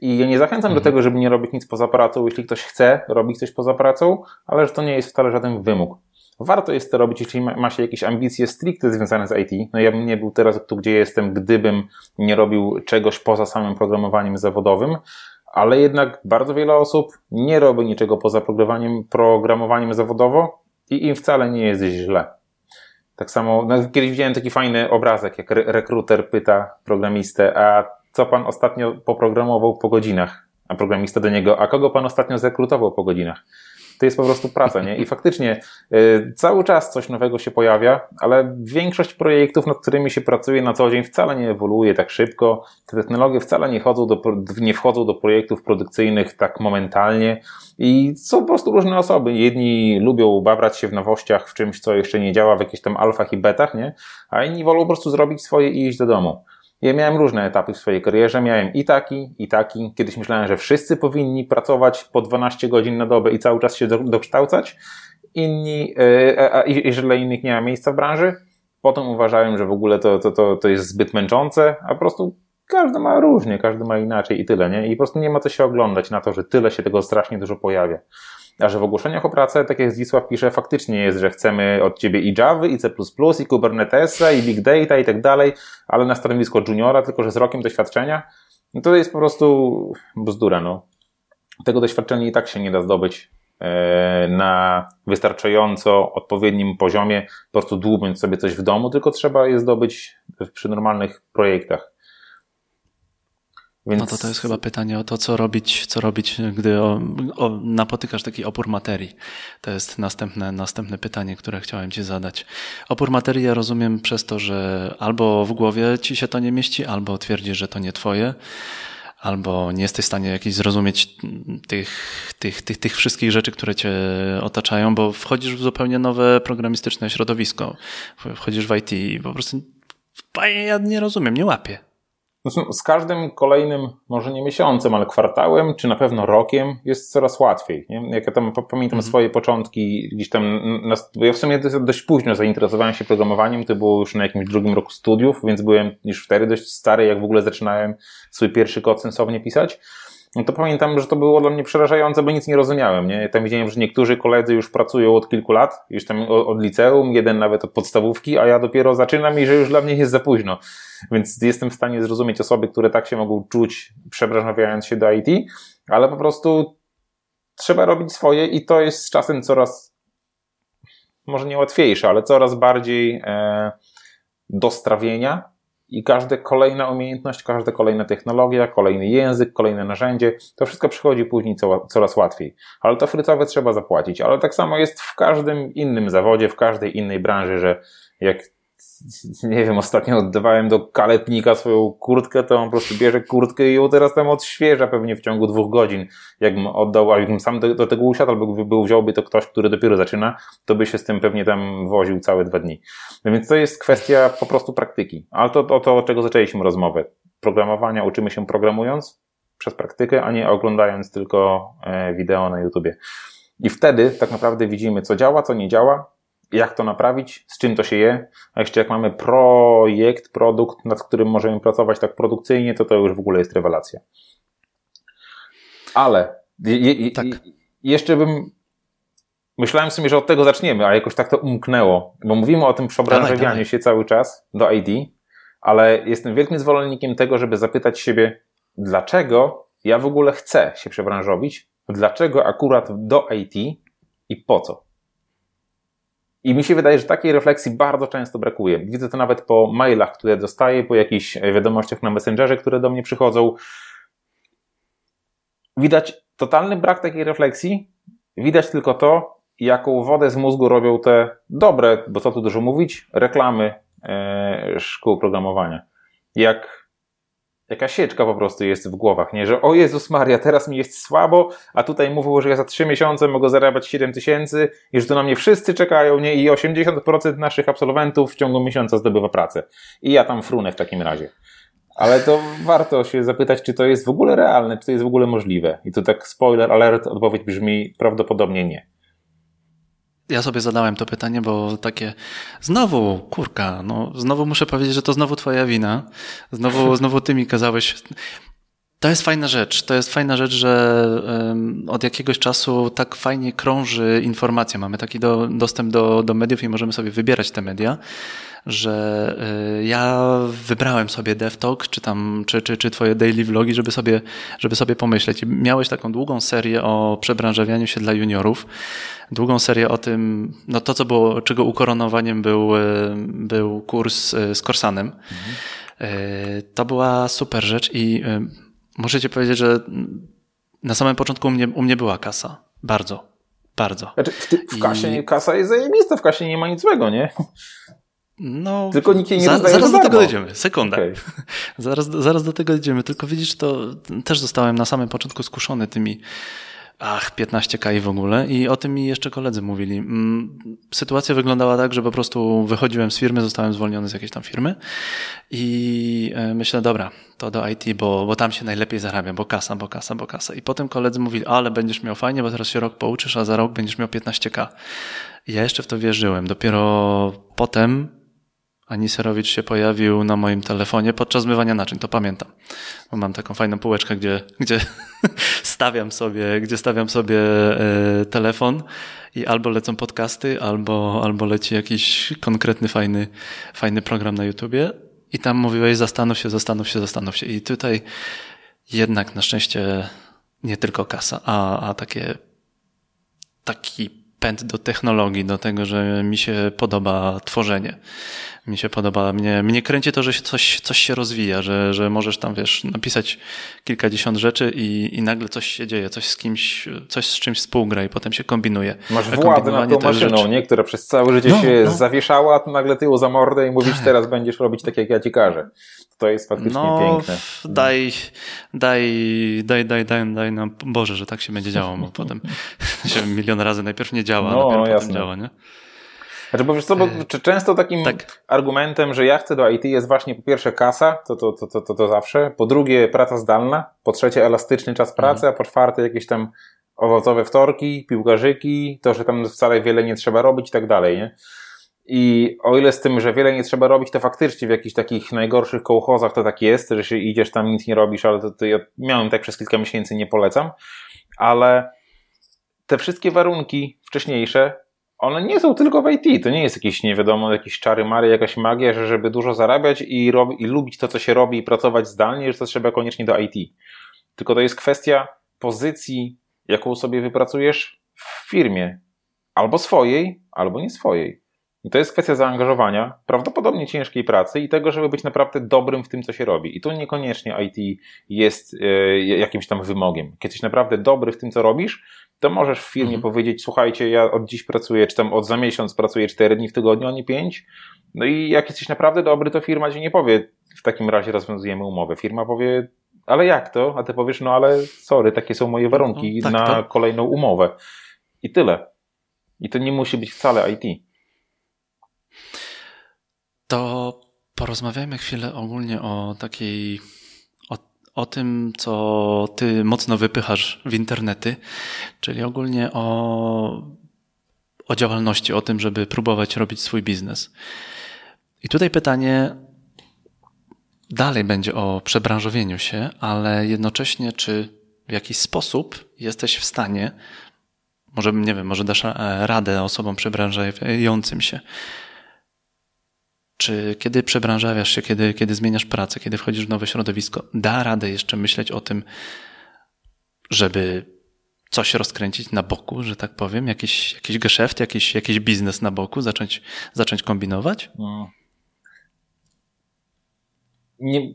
Speaker 2: I ja nie zachęcam mhm. do tego, żeby nie robić nic poza pracą, jeśli ktoś chce robić coś poza pracą, ale że to nie jest wcale żaden wymóg. Warto jest to robić, jeśli ma się jakieś ambicje stricte związane z IT. No ja bym nie był teraz tu, gdzie jestem, gdybym nie robił czegoś poza samym programowaniem zawodowym, ale jednak bardzo wiele osób nie robi niczego poza programowaniem, programowaniem zawodowo i im wcale nie jest źle. Tak samo, no, kiedyś widziałem taki fajny obrazek, jak re rekruter pyta programistę, a co pan ostatnio poprogramował po godzinach? A programista do niego, a kogo pan ostatnio zrekrutował po godzinach? To jest po prostu praca, nie? I faktycznie y, cały czas coś nowego się pojawia, ale większość projektów, nad którymi się pracuje na co dzień, wcale nie ewoluuje tak szybko. Te technologie wcale nie, chodzą do, nie wchodzą do projektów produkcyjnych tak momentalnie i są po prostu różne osoby. Jedni lubią babrać się w nowościach, w czymś, co jeszcze nie działa, w jakichś tam alfach i betach, nie? A inni wolą po prostu zrobić swoje i iść do domu. Ja miałem różne etapy w swojej karierze. Miałem i taki, i taki. Kiedyś myślałem, że wszyscy powinni pracować po 12 godzin na dobę i cały czas się dokształcać. Inni, e, a, i, że dla innych nie ma miejsca w branży. Potem uważałem, że w ogóle to, to, to, to jest zbyt męczące, a po prostu każdy ma różnie, każdy ma inaczej i tyle, nie? I po prostu nie ma co się oglądać na to, że tyle się tego strasznie dużo pojawia. A że w ogłoszeniach o pracę, tak jak Zdzisław pisze, faktycznie jest, że chcemy od ciebie i Java, i C++, i Kubernetesa, i Big Data i tak dalej, ale na stanowisko juniora, tylko że z rokiem doświadczenia, no to jest po prostu bzdura, no. Tego doświadczenia i tak się nie da zdobyć e, na wystarczająco odpowiednim poziomie, po prostu dłubiąc sobie coś w domu, tylko trzeba je zdobyć przy normalnych projektach.
Speaker 1: Więc... No to to jest chyba pytanie o to, co robić, co robić, gdy o, o, napotykasz taki opór materii. To jest następne, następne pytanie, które chciałem Ci zadać. Opór materii ja rozumiem przez to, że albo w głowie Ci się to nie mieści, albo twierdzisz, że to nie Twoje, albo nie jesteś w stanie jakiś zrozumieć tych, tych, tych, tych wszystkich rzeczy, które Cię otaczają, bo wchodzisz w zupełnie nowe programistyczne środowisko. Wchodzisz w IT i po prostu ja nie rozumiem, nie łapię.
Speaker 2: Zresztą z każdym kolejnym, może nie miesiącem, ale kwartałem, czy na pewno rokiem jest coraz łatwiej. Nie? Jak ja tam pamiętam mm. swoje początki, gdzieś tam, na, ja w sumie dość późno zainteresowałem się programowaniem, to było już na jakimś drugim roku studiów, więc byłem już wtedy dość stary, jak w ogóle zaczynałem swój pierwszy kod sensownie pisać no to pamiętam, że to było dla mnie przerażające, bo nic nie rozumiałem. Nie? Tam widziałem, że niektórzy koledzy już pracują od kilku lat, już tam od liceum, jeden nawet od podstawówki, a ja dopiero zaczynam i że już dla mnie jest za późno. Więc jestem w stanie zrozumieć osoby, które tak się mogą czuć, przebranżawiając się do IT, ale po prostu trzeba robić swoje i to jest z czasem coraz, może nie łatwiejsze, ale coraz bardziej e, do strawienia i każda kolejna umiejętność, każda kolejna technologia, kolejny język, kolejne narzędzie, to wszystko przychodzi później coraz łatwiej. Ale to frycowe trzeba zapłacić. Ale tak samo jest w każdym innym zawodzie, w każdej innej branży, że jak <laughs> nie wiem, ostatnio oddawałem do kaletnika swoją kurtkę, to on po prostu bierze kurtkę i ją teraz tam odświeża pewnie w ciągu dwóch godzin. Jakbym oddał, a jakbym sam do, do tego usiadł, albo był, wziąłby to ktoś, który dopiero zaczyna, to by się z tym pewnie tam woził całe dwa dni. No więc to jest kwestia po prostu praktyki. Ale to o to, od czego zaczęliśmy rozmowę. Programowania uczymy się programując przez praktykę, a nie oglądając tylko e, wideo na YouTubie. I wtedy tak naprawdę widzimy, co działa, co nie działa, jak to naprawić, z czym to się je. A jeszcze jak mamy projekt, produkt, nad którym możemy pracować tak produkcyjnie, to to już w ogóle jest rewelacja. Ale je, je, tak. jeszcze bym myślałem sobie, że od tego zaczniemy, a jakoś tak to umknęło, bo mówimy o tym przebranżawianiu się cały czas do ID, ale jestem wielkim zwolennikiem tego, żeby zapytać siebie, dlaczego ja w ogóle chcę się przebranżowić, dlaczego akurat do IT i po co. I mi się wydaje, że takiej refleksji bardzo często brakuje. Widzę to nawet po mailach, które dostaję, po jakichś wiadomościach na Messengerze, które do mnie przychodzą. Widać totalny brak takiej refleksji. Widać tylko to, jaką wodę z mózgu robią te dobre, bo co tu dużo mówić, reklamy e, szkół programowania. Jak jaka sieczka po prostu jest w głowach, nie? Że o Jezus Maria, teraz mi jest słabo, a tutaj mówił, że ja za trzy miesiące mogę zarabiać 7 tysięcy i że tu na mnie wszyscy czekają, nie? I 80% naszych absolwentów w ciągu miesiąca zdobywa pracę. I ja tam frunę w takim razie. Ale to warto się zapytać, czy to jest w ogóle realne, czy to jest w ogóle możliwe. I tu tak spoiler alert, odpowiedź brzmi prawdopodobnie nie.
Speaker 1: Ja sobie zadałem to pytanie, bo takie znowu, kurka, no znowu muszę powiedzieć, że to znowu twoja wina. Znowu, znowu ty mi kazałeś. To jest fajna rzecz. To jest fajna rzecz, że od jakiegoś czasu tak fajnie krąży informacja. Mamy taki do, dostęp do, do mediów i możemy sobie wybierać te media, że y, ja wybrałem sobie DevTalk, czy tam, czy, czy, czy twoje daily vlogi, żeby sobie, żeby sobie pomyśleć. miałeś taką długą serię o przebranżawianiu się dla juniorów. Długą serię o tym, no to co było, czego ukoronowaniem był, y, był kurs y, z Korsanem. Mhm. To była super rzecz i muszę ci powiedzieć, że na samym początku u mnie, u mnie była kasa. Bardzo. Bardzo.
Speaker 2: Znaczy, w, ty, w kasie I... kasa jest zajebista, w kasie nie ma nic złego, nie?
Speaker 1: No,
Speaker 2: tylko nikt jej nie za,
Speaker 1: Zaraz do tego dojdziemy, sekunda. Okay. <laughs> Zaraz, zaraz do tego dojdziemy, tylko widzisz, to też zostałem na samym początku skuszony tymi ach, 15k i w ogóle. I o tym mi jeszcze koledzy mówili. Mm, sytuacja wyglądała tak, że po prostu wychodziłem z firmy, zostałem zwolniony z jakiejś tam firmy i e, myślę, dobra, to do IT, bo, bo tam się najlepiej zarabia, bo kasa, bo kasa, bo kasa. I potem koledzy mówili, ale będziesz miał fajnie, bo teraz się rok pouczysz, a za rok będziesz miał 15k. I ja jeszcze w to wierzyłem. Dopiero potem Aniserowicz się pojawił na moim telefonie podczas zmywania naczyń, to pamiętam. Bo mam taką fajną półeczkę, gdzie, gdzie <laughs> stawiam sobie, gdzie stawiam sobie e, telefon i albo lecą podcasty, albo, albo leci jakiś konkretny, fajny, fajny program na YouTubie. I tam mówiłeś, zastanów się, zastanów się, zastanów się. I tutaj jednak na szczęście nie tylko kasa, a, a takie, taki pęd do technologii, do tego, że mi się podoba tworzenie mi się podoba. Mnie, mnie kręci to, że coś, coś się rozwija, że, że możesz tam, wiesz, napisać kilkadziesiąt rzeczy i, i nagle coś się dzieje, coś z kimś, coś z czymś współgra i potem się kombinuje.
Speaker 2: Masz władzę nad tą maszyną, nie? Która przez całe życie no, się no. zawieszała, a nagle tyłu za mordę i mówisz, tak. teraz będziesz robić tak, jak ja ci każę. To jest faktycznie no, piękne.
Speaker 1: Daj, daj, daj, daj, daj, daj no Boże, że tak się będzie działo, bo potem <laughs> się milion razy najpierw nie działa, no, jasne. potem działa, nie?
Speaker 2: Znaczy, bo wiesz co, bo e, często takim tak. argumentem, że ja chcę do IT jest właśnie po pierwsze kasa, to, to, to, to, to, to zawsze, po drugie praca zdalna, po trzecie elastyczny czas pracy, mhm. a po czwarte jakieś tam owocowe wtorki, piłkarzyki, to, że tam wcale wiele nie trzeba robić i tak dalej, nie? I o ile z tym, że wiele nie trzeba robić, to faktycznie w jakichś takich najgorszych kołchozach to tak jest, że się idziesz tam, nic nie robisz, ale to, to ja miałem tak przez kilka miesięcy, nie polecam, ale te wszystkie warunki wcześniejsze one nie są tylko w IT. To nie jest jakieś, nie wiadomo, jakieś czary mary, jakaś magia, że żeby dużo zarabiać i, rob, i lubić to, co się robi i pracować zdalnie, że to trzeba koniecznie do IT. Tylko to jest kwestia pozycji, jaką sobie wypracujesz w firmie. Albo swojej, albo nie swojej. I to jest kwestia zaangażowania, prawdopodobnie ciężkiej pracy i tego, żeby być naprawdę dobrym w tym, co się robi. I tu niekoniecznie IT jest e, jakimś tam wymogiem. Kiedy jesteś naprawdę dobry w tym, co robisz, to możesz w firmie mhm. powiedzieć, słuchajcie, ja od dziś pracuję, czy tam od za miesiąc pracuję 4 dni w tygodniu, a nie 5. No i jak jesteś naprawdę dobry, to firma ci nie powie, w takim razie rozwiązujemy umowę. Firma powie, ale jak to? A ty powiesz, no ale sorry, takie są moje warunki no, tak, na to... kolejną umowę. I tyle. I to nie musi być wcale IT.
Speaker 1: To porozmawiajmy chwilę ogólnie o takiej o tym, co ty mocno wypychasz w internety, czyli ogólnie o, o działalności, o tym, żeby próbować robić swój biznes. I tutaj pytanie dalej będzie o przebranżowieniu się, ale jednocześnie, czy w jakiś sposób jesteś w stanie, może, nie wiem, może dasz e, radę osobom przebranżającym się, czy kiedy przebranżawiasz się, kiedy, kiedy zmieniasz pracę, kiedy wchodzisz w nowe środowisko, da radę jeszcze myśleć o tym, żeby coś rozkręcić na boku, że tak powiem, jakiś, jakiś geszeft, jakiś, jakiś biznes na boku, zacząć, zacząć kombinować? No
Speaker 2: nie,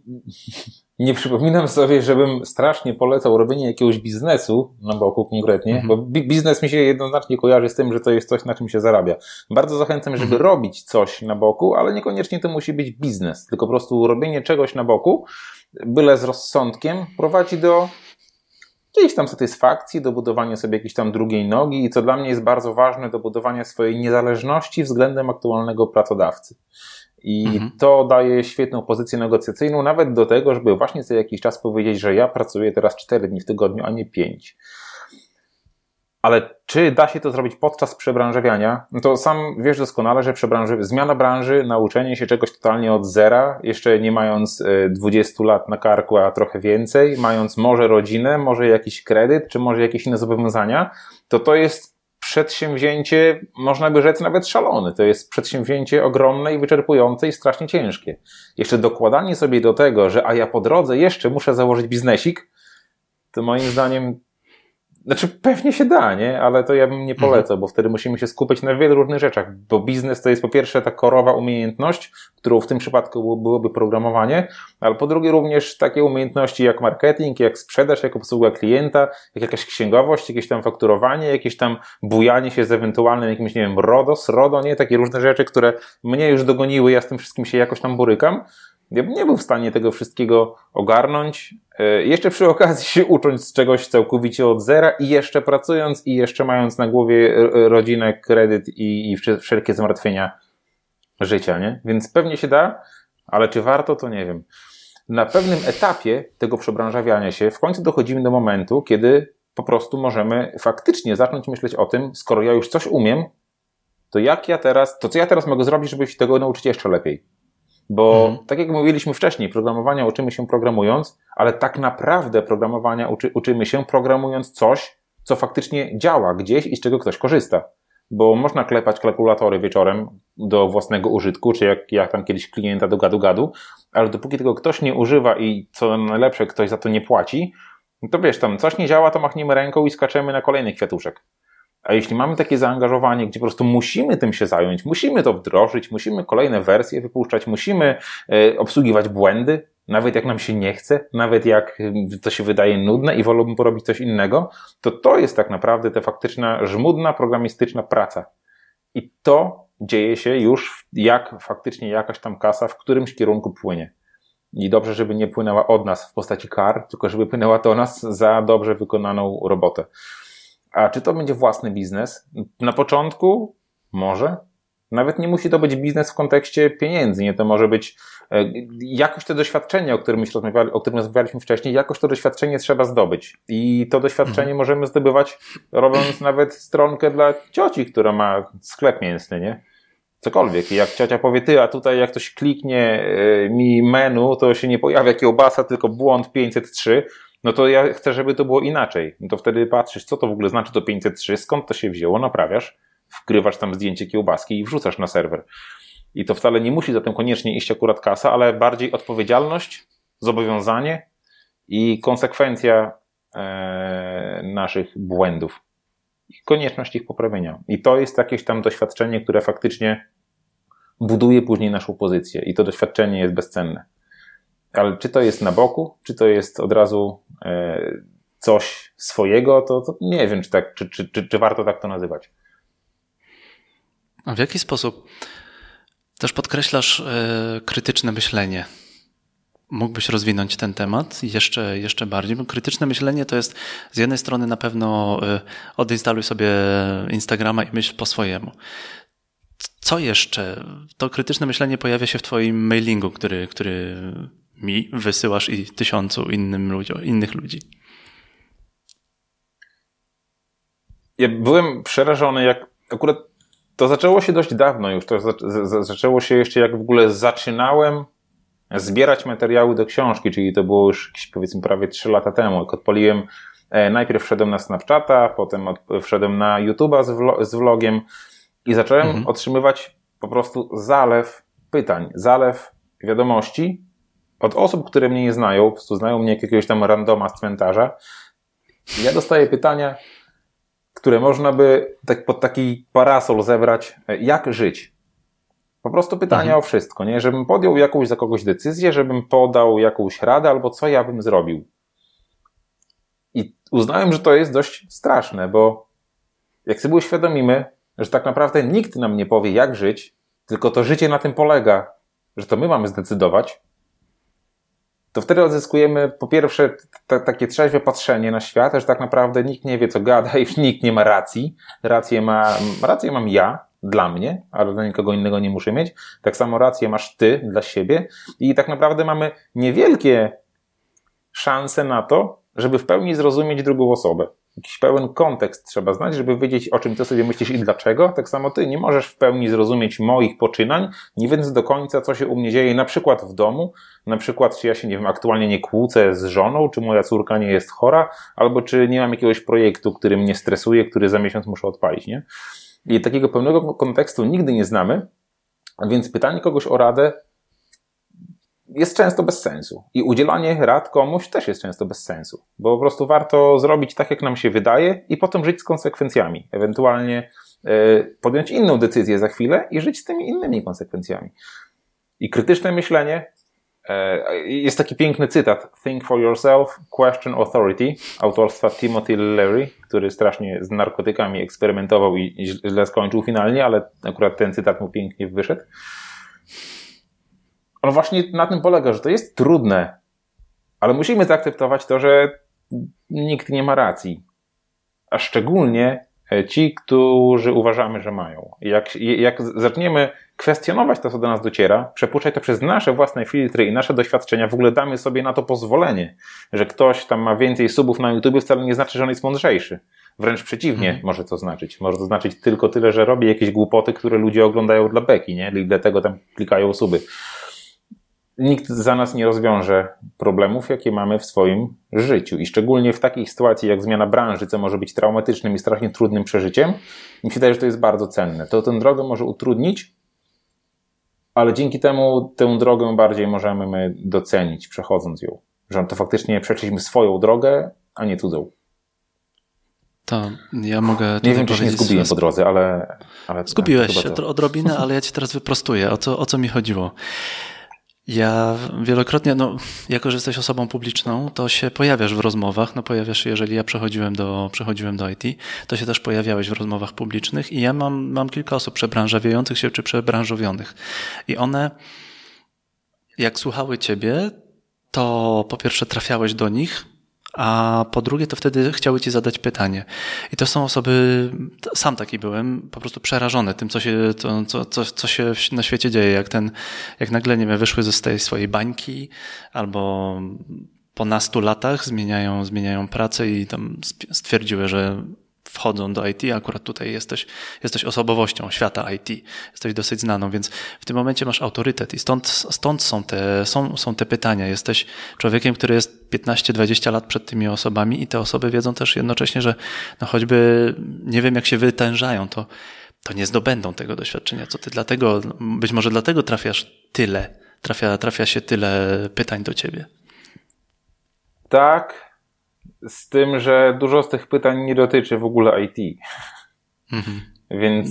Speaker 2: nie przypominam sobie, żebym strasznie polecał robienie jakiegoś biznesu na boku konkretnie, mhm. bo biznes mi się jednoznacznie kojarzy z tym, że to jest coś, na czym się zarabia. Bardzo zachęcam, żeby mhm. robić coś na boku, ale niekoniecznie to musi być biznes, tylko po prostu robienie czegoś na boku, byle z rozsądkiem, prowadzi do jakiejś tam satysfakcji, do budowania sobie jakiejś tam drugiej nogi i co dla mnie jest bardzo ważne, do budowania swojej niezależności względem aktualnego pracodawcy. I mhm. to daje świetną pozycję negocjacyjną, nawet do tego, żeby właśnie co jakiś czas powiedzieć, że ja pracuję teraz 4 dni w tygodniu, a nie 5. Ale czy da się to zrobić podczas przebranżawiania? No to sam wiesz doskonale, że przebranży... zmiana branży, nauczenie się czegoś totalnie od zera, jeszcze nie mając 20 e, lat na karku, a trochę więcej, mając może rodzinę, może jakiś kredyt, czy może jakieś inne zobowiązania, to to jest przedsięwzięcie, można by rzec nawet szalone. To jest przedsięwzięcie ogromne i wyczerpujące i strasznie ciężkie. Jeszcze dokładanie sobie do tego, że a ja po drodze jeszcze muszę założyć biznesik, to moim zdaniem znaczy, pewnie się da, nie? Ale to ja bym nie polecał, mhm. bo wtedy musimy się skupić na wielu różnych rzeczach, bo biznes to jest po pierwsze ta korowa umiejętność, którą w tym przypadku byłoby programowanie, ale po drugie również takie umiejętności jak marketing, jak sprzedaż, jak obsługa klienta, jak jakaś księgowość, jakieś tam fakturowanie, jakieś tam bujanie się z ewentualnym jakimś, nie wiem, RODOS, RODO, nie? Takie różne rzeczy, które mnie już dogoniły, ja z tym wszystkim się jakoś tam borykam. Ja bym nie był w stanie tego wszystkiego ogarnąć. E, jeszcze przy okazji się ucząc z czegoś całkowicie od zera i jeszcze pracując i jeszcze mając na głowie e, rodzinę, kredyt i, i wszelkie zmartwienia życia, nie? Więc pewnie się da, ale czy warto, to nie wiem. Na pewnym etapie tego przebranżawiania się w końcu dochodzimy do momentu, kiedy po prostu możemy faktycznie zacząć myśleć o tym, skoro ja już coś umiem, to jak ja teraz, to co ja teraz mogę zrobić, żeby się tego nauczyć jeszcze lepiej? Bo mhm. tak jak mówiliśmy wcześniej, programowania uczymy się programując, ale tak naprawdę programowania uczy, uczymy się programując coś, co faktycznie działa gdzieś i z czego ktoś korzysta. Bo można klepać kalkulatory wieczorem do własnego użytku, czy jak, jak tam kiedyś klienta do gadu-gadu, ale dopóki tego ktoś nie używa i co najlepsze, ktoś za to nie płaci, to wiesz, tam coś nie działa, to machniemy ręką i skaczemy na kolejny kwiatuszek. A jeśli mamy takie zaangażowanie, gdzie po prostu musimy tym się zająć, musimy to wdrożyć, musimy kolejne wersje wypuszczać, musimy e, obsługiwać błędy, nawet jak nam się nie chce, nawet jak e, to się wydaje nudne i wolałbym porobić coś innego, to to jest tak naprawdę ta faktyczna, żmudna, programistyczna praca. I to dzieje się już, jak faktycznie jakaś tam kasa w którymś kierunku płynie. I dobrze, żeby nie płynęła od nas w postaci kar, tylko żeby płynęła do nas za dobrze wykonaną robotę. A czy to będzie własny biznes? Na początku może. Nawet nie musi to być biznes w kontekście pieniędzy, nie? To może być e, jakoś to doświadczenie, o którym, rozmawiali, o którym rozmawialiśmy wcześniej, jakoś to doświadczenie trzeba zdobyć. I to doświadczenie mhm. możemy zdobywać robiąc nawet stronkę dla cioci, która ma sklep mięsny, nie? Cokolwiek. I jak ciocia powie, ty, a tutaj jak ktoś kliknie e, mi menu, to się nie pojawia kiełbasa, tylko błąd 503, no to ja chcę, żeby to było inaczej. No to wtedy patrzysz, co to w ogóle znaczy to 503, skąd to się wzięło, naprawiasz, wkrywasz tam zdjęcie kiełbaski i wrzucasz na serwer. I to wcale nie musi za tym koniecznie iść akurat kasa, ale bardziej odpowiedzialność, zobowiązanie i konsekwencja e, naszych błędów. I konieczność ich poprawienia. I to jest jakieś tam doświadczenie, które faktycznie buduje później naszą pozycję. I to doświadczenie jest bezcenne. Ale czy to jest na boku, czy to jest od razu e, coś swojego, to, to nie wiem, czy, tak, czy, czy, czy, czy warto tak to nazywać.
Speaker 1: A w jaki sposób też podkreślasz e, krytyczne myślenie? Mógłbyś rozwinąć ten temat jeszcze, jeszcze bardziej? Krytyczne myślenie to jest z jednej strony na pewno e, odinstaluj sobie Instagrama i myśl po swojemu. Co jeszcze? To krytyczne myślenie pojawia się w Twoim mailingu, który, który mi wysyłasz i tysiącu innym ludziom, innych ludzi.
Speaker 2: Ja byłem przerażony, jak akurat to zaczęło się dość dawno już. To zaczęło się jeszcze jak w ogóle zaczynałem zbierać materiały do książki, czyli to było już powiedzmy prawie 3 lata temu. Jak odpaliłem, e, najpierw wszedłem na Snapchata, potem wszedłem na YouTube'a z, z vlogiem i zacząłem mhm. otrzymywać po prostu zalew pytań, zalew wiadomości od osób, które mnie nie znają, po prostu znają mnie jak jakiegoś tam randoma z cmentarza. Ja dostaję pytania, które można by tak pod taki parasol zebrać, jak żyć. Po prostu pytania mhm. o wszystko, nie? Żebym podjął jakąś za kogoś decyzję, żebym podał jakąś radę, albo co ja bym zrobił. I uznałem, że to jest dość straszne, bo jak sobie uświadomimy, że tak naprawdę nikt nam nie powie, jak żyć, tylko to życie na tym polega, że to my mamy zdecydować, to wtedy odzyskujemy po pierwsze takie trzeźwe patrzenie na świat, że tak naprawdę nikt nie wie, co gada i <laughs> nikt nie ma racji. Rację, ma, rację mam ja, dla mnie, ale dla nikogo innego nie muszę mieć. Tak samo rację masz ty dla siebie i tak naprawdę mamy niewielkie szanse na to, żeby w pełni zrozumieć drugą osobę. Jakiś pełen kontekst trzeba znać, żeby wiedzieć, o czym ty sobie myślisz i dlaczego. Tak samo ty nie możesz w pełni zrozumieć moich poczynań, nie wiedząc do końca, co się u mnie dzieje, na przykład w domu, na przykład, czy ja się, nie wiem, aktualnie nie kłócę z żoną, czy moja córka nie jest chora, albo czy nie mam jakiegoś projektu, który mnie stresuje, który za miesiąc muszę odpalić, nie? I takiego pełnego kontekstu nigdy nie znamy, więc pytanie kogoś o radę jest często bez sensu. I udzielanie rad komuś też jest często bez sensu, bo po prostu warto zrobić tak, jak nam się wydaje i potem żyć z konsekwencjami. Ewentualnie e, podjąć inną decyzję za chwilę i żyć z tymi innymi konsekwencjami. I krytyczne myślenie e, jest taki piękny cytat: Think for yourself, question authority, autorstwa Timothy Leary, który strasznie z narkotykami eksperymentował i źle skończył finalnie, ale akurat ten cytat mu pięknie wyszedł. On właśnie na tym polega, że to jest trudne, ale musimy zaakceptować to, że nikt nie ma racji. A szczególnie e, ci, którzy uważamy, że mają. Jak, jak zaczniemy kwestionować to, co do nas dociera, przepuszczać to przez nasze własne filtry i nasze doświadczenia, w ogóle damy sobie na to pozwolenie, że ktoś tam ma więcej subów na YouTube, wcale nie znaczy, że on jest mądrzejszy. Wręcz przeciwnie mhm. może to znaczyć. Może to znaczyć tylko tyle, że robi jakieś głupoty, które ludzie oglądają dla beki, nie? I dlatego tam klikają suby nikt za nas nie rozwiąże problemów, jakie mamy w swoim życiu. I szczególnie w takiej sytuacji jak zmiana branży, co może być traumatycznym i strasznie trudnym przeżyciem, mi się wydaje, że to jest bardzo cenne. To tę drogę może utrudnić, ale dzięki temu tę drogę bardziej możemy my docenić, przechodząc ją. Że to faktycznie przeszliśmy swoją drogę, a nie cudzą.
Speaker 1: To ja mogę.
Speaker 2: Nie wiem, czy się nie zgubiłem po drodze, ale. ale
Speaker 1: Zgubiłeś się to... odrobinę, ale ja ci teraz wyprostuję. O co, o co mi chodziło? Ja wielokrotnie, no, jako że jesteś osobą publiczną, to się pojawiasz w rozmowach. No, pojawiasz się, jeżeli ja przechodziłem do, przechodziłem do IT, to się też pojawiałeś w rozmowach publicznych i ja mam, mam kilka osób przebranżawiających się czy przebranżowionych. I one, jak słuchały ciebie, to po pierwsze trafiałeś do nich, a po drugie to wtedy chciały ci zadać pytanie. I to są osoby, sam taki byłem, po prostu przerażony tym, co się, to, co, co, co się na świecie dzieje, jak ten, jak nagle, nie wiem, wyszły ze tej swojej bańki, albo po nastu latach zmieniają, zmieniają pracę i tam stwierdziły, że wchodzą do IT, akurat tutaj jesteś, jesteś osobowością świata IT, jesteś dosyć znaną, więc w tym momencie masz autorytet i stąd, stąd są, te, są, są te pytania. Jesteś człowiekiem, który jest 15-20 lat przed tymi osobami i te osoby wiedzą też jednocześnie, że no choćby nie wiem jak się wytężają, to, to nie zdobędą tego doświadczenia, co ty dlatego, być może dlatego trafiasz tyle, trafia, trafia się tyle pytań do ciebie.
Speaker 2: Tak, z tym, że dużo z tych pytań nie dotyczy w ogóle IT. Mhm. Więc.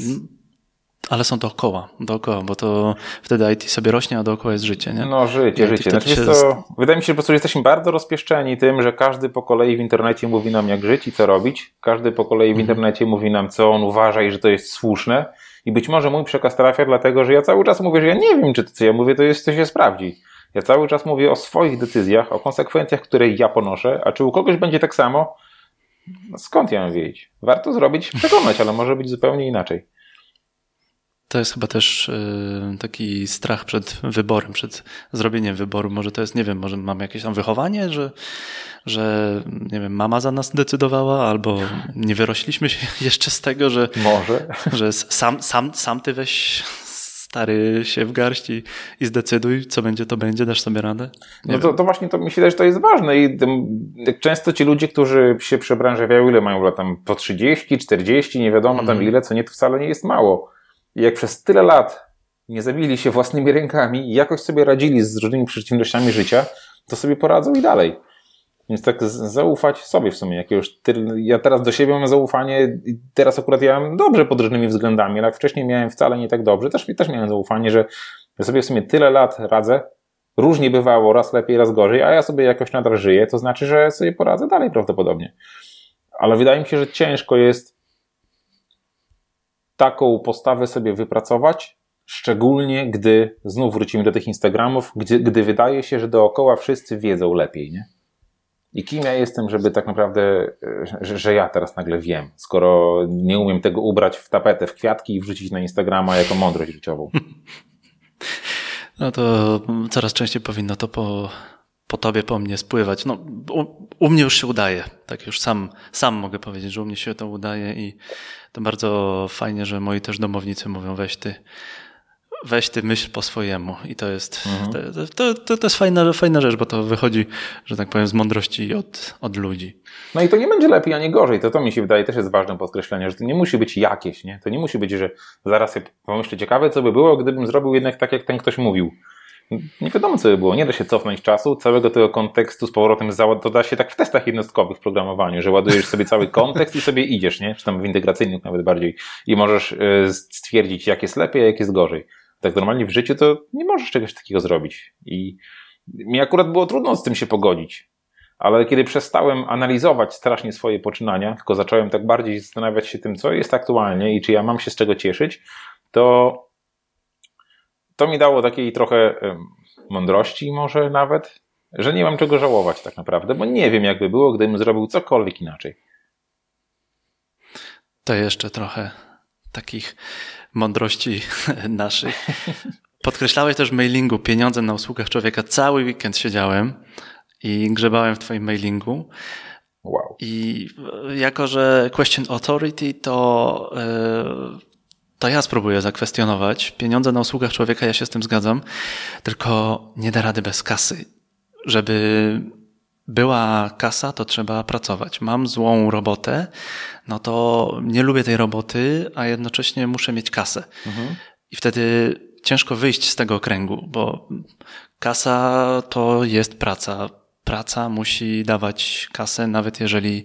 Speaker 1: Ale są dookoła, dookoła, bo to wtedy IT sobie rośnie, a dookoła jest życie, nie?
Speaker 2: No, życie, życie. Znaczy, się... to, wydaje mi się, że po prostu jesteśmy bardzo rozpieszczeni tym, że każdy po kolei w internecie mówi nam, jak żyć i co robić. Każdy po kolei w mhm. internecie mówi nam, co on uważa i że to jest słuszne. I być może mój przekaz trafia, dlatego że ja cały czas mówię, że ja nie wiem, czy to, co ja mówię, to jest, to się sprawdzi. Ja cały czas mówię o swoich decyzjach, o konsekwencjach, które ja ponoszę, a czy u kogoś będzie tak samo? No skąd ja mam wiedzieć? Warto zrobić, przekonać, ale może być zupełnie inaczej.
Speaker 1: To jest chyba też y, taki strach przed wyborem, przed zrobieniem wyboru. Może to jest, nie wiem, może mamy jakieś tam wychowanie, że, że nie wiem, mama za nas decydowała, albo nie wyrośliśmy się <laughs> jeszcze z tego, że,
Speaker 2: może.
Speaker 1: że sam, sam, sam ty weź stary się w garści i zdecyduj, co będzie, to będzie, dasz sobie radę?
Speaker 2: Nie no to, to, właśnie to myślę, że to jest ważne i często ci ludzie, którzy się przebranżawiają, ile mają lat tam po 30, 40, nie wiadomo tam mm. ile, co nie, to wcale nie jest mało. I jak przez tyle lat nie zabili się własnymi rękami i jakoś sobie radzili z różnymi przeciwnościami życia, to sobie poradzą i dalej. Więc tak zaufać sobie w sumie. Jakiegoś ja teraz do siebie mam zaufanie teraz akurat ja mam dobrze pod różnymi względami, ale jak wcześniej miałem wcale nie tak dobrze, też, też miałem zaufanie, że sobie w sumie tyle lat radzę, różnie bywało, raz lepiej, raz gorzej, a ja sobie jakoś nadal żyję, to znaczy, że sobie poradzę dalej prawdopodobnie. Ale wydaje mi się, że ciężko jest taką postawę sobie wypracować, szczególnie gdy znów wrócimy do tych Instagramów, gdy, gdy wydaje się, że dookoła wszyscy wiedzą lepiej, nie? I kim ja jestem, żeby tak naprawdę, że, że, ja teraz nagle wiem, skoro nie umiem tego ubrać w tapetę, w kwiatki i wrzucić na Instagrama jako mądrość życiową. <laughs>
Speaker 1: No to coraz częściej powinno to po, po tobie, po mnie spływać. No, u mnie już się udaje. Tak już sam, sam mogę powiedzieć, że u mnie się to udaje i to bardzo fajnie, że moi też domownicy mówią weź ty, weź ty myśl po swojemu i to jest, mhm. to, to, to, jest fajna, fajna rzecz, bo to wychodzi, że tak powiem, z mądrości od, od ludzi.
Speaker 2: No i to nie będzie lepiej, a nie gorzej. To to mi się wydaje też jest ważne podkreślenie, że to nie musi być jakieś, nie? To nie musi być, że zaraz sobie pomyślę, ciekawe co by było, gdybym zrobił jednak tak, jak ten ktoś mówił nie wiadomo co by było, nie da się cofnąć czasu, całego tego kontekstu z powrotem to da się tak w testach jednostkowych w programowaniu, że ładujesz sobie cały kontekst i sobie idziesz, nie? Czy tam w integracyjnych nawet bardziej i możesz e, stwierdzić jak jest lepiej, a jak jest gorzej. Tak normalnie w życiu to nie możesz czegoś takiego zrobić i mi akurat było trudno z tym się pogodzić. Ale kiedy przestałem analizować strasznie swoje poczynania, tylko zacząłem tak bardziej zastanawiać się tym, co jest aktualnie i czy ja mam się z czego cieszyć, to to mi dało takiej trochę mądrości może nawet, że nie mam czego żałować tak naprawdę, bo nie wiem jakby było, gdybym zrobił cokolwiek inaczej.
Speaker 1: To jeszcze trochę takich mądrości <laughs> naszych. Podkreślałeś też w mailingu pieniądze na usługach człowieka. Cały weekend siedziałem i grzebałem w twoim mailingu.
Speaker 2: Wow.
Speaker 1: I jako, że Question Authority to yy, to ja spróbuję zakwestionować. Pieniądze na usługach człowieka, ja się z tym zgadzam, tylko nie da rady bez kasy. Żeby była kasa, to trzeba pracować. Mam złą robotę, no to nie lubię tej roboty, a jednocześnie muszę mieć kasę. Mhm. I wtedy ciężko wyjść z tego kręgu, bo kasa to jest praca. Praca musi dawać kasę, nawet jeżeli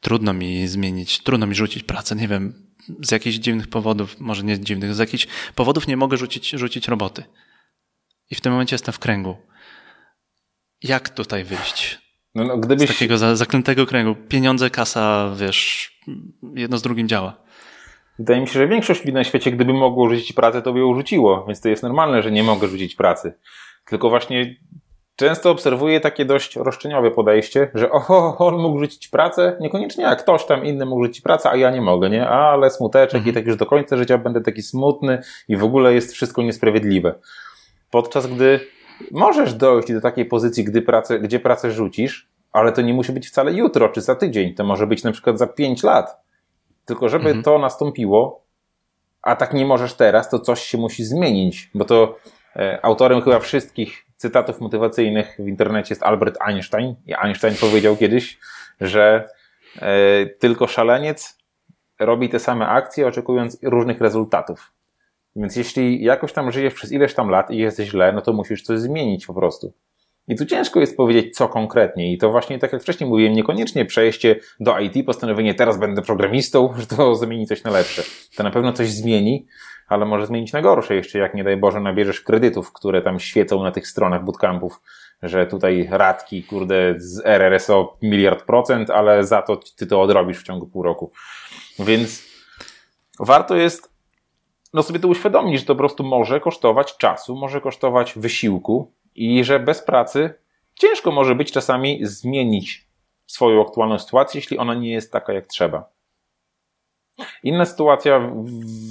Speaker 1: trudno mi zmienić, trudno mi rzucić pracę. Nie wiem, z jakichś dziwnych powodów, może nie dziwnych, z jakichś powodów nie mogę rzucić, rzucić roboty. I w tym momencie jestem w kręgu. Jak tutaj wyjść? No, no, gdybyś... Z takiego zaklętego kręgu. Pieniądze, kasa, wiesz, jedno z drugim działa.
Speaker 2: Wydaje mi się, że większość ludzi na świecie, gdyby mogło rzucić pracę, to by ją rzuciło. Więc to jest normalne, że nie mogę rzucić pracy. Tylko właśnie Często obserwuję takie dość roszczeniowe podejście, że oho, on mógł rzucić pracę, niekoniecznie jak ktoś tam inny mógł rzucić pracę, a ja nie mogę, nie? Ale smuteczek mhm. i tak już do końca życia będę taki smutny i w ogóle jest wszystko niesprawiedliwe. Podczas gdy możesz dojść do takiej pozycji, gdy pracę, gdzie pracę rzucisz, ale to nie musi być wcale jutro czy za tydzień, to może być na przykład za pięć lat. Tylko żeby mhm. to nastąpiło, a tak nie możesz teraz, to coś się musi zmienić, bo to e, autorem chyba wszystkich cytatów motywacyjnych w internecie jest Albert Einstein. I Einstein powiedział kiedyś, że e, tylko szaleniec robi te same akcje, oczekując różnych rezultatów. Więc jeśli jakoś tam żyjesz przez ileś tam lat i jest źle, no to musisz coś zmienić po prostu. I tu ciężko jest powiedzieć, co konkretnie. I to właśnie, tak jak wcześniej mówiłem, niekoniecznie przejście do IT, postanowienie teraz będę programistą, <laughs> że to zmieni coś na lepsze. To na pewno coś zmieni, ale może zmienić na gorsze jeszcze, jak nie daj Boże nabierzesz kredytów, które tam świecą na tych stronach bootcampów, że tutaj radki, kurde, z RRSO miliard procent, ale za to ty to odrobisz w ciągu pół roku. Więc warto jest no sobie to uświadomić, że to po prostu może kosztować czasu, może kosztować wysiłku i że bez pracy ciężko może być czasami zmienić swoją aktualną sytuację, jeśli ona nie jest taka jak trzeba. Inna sytuacja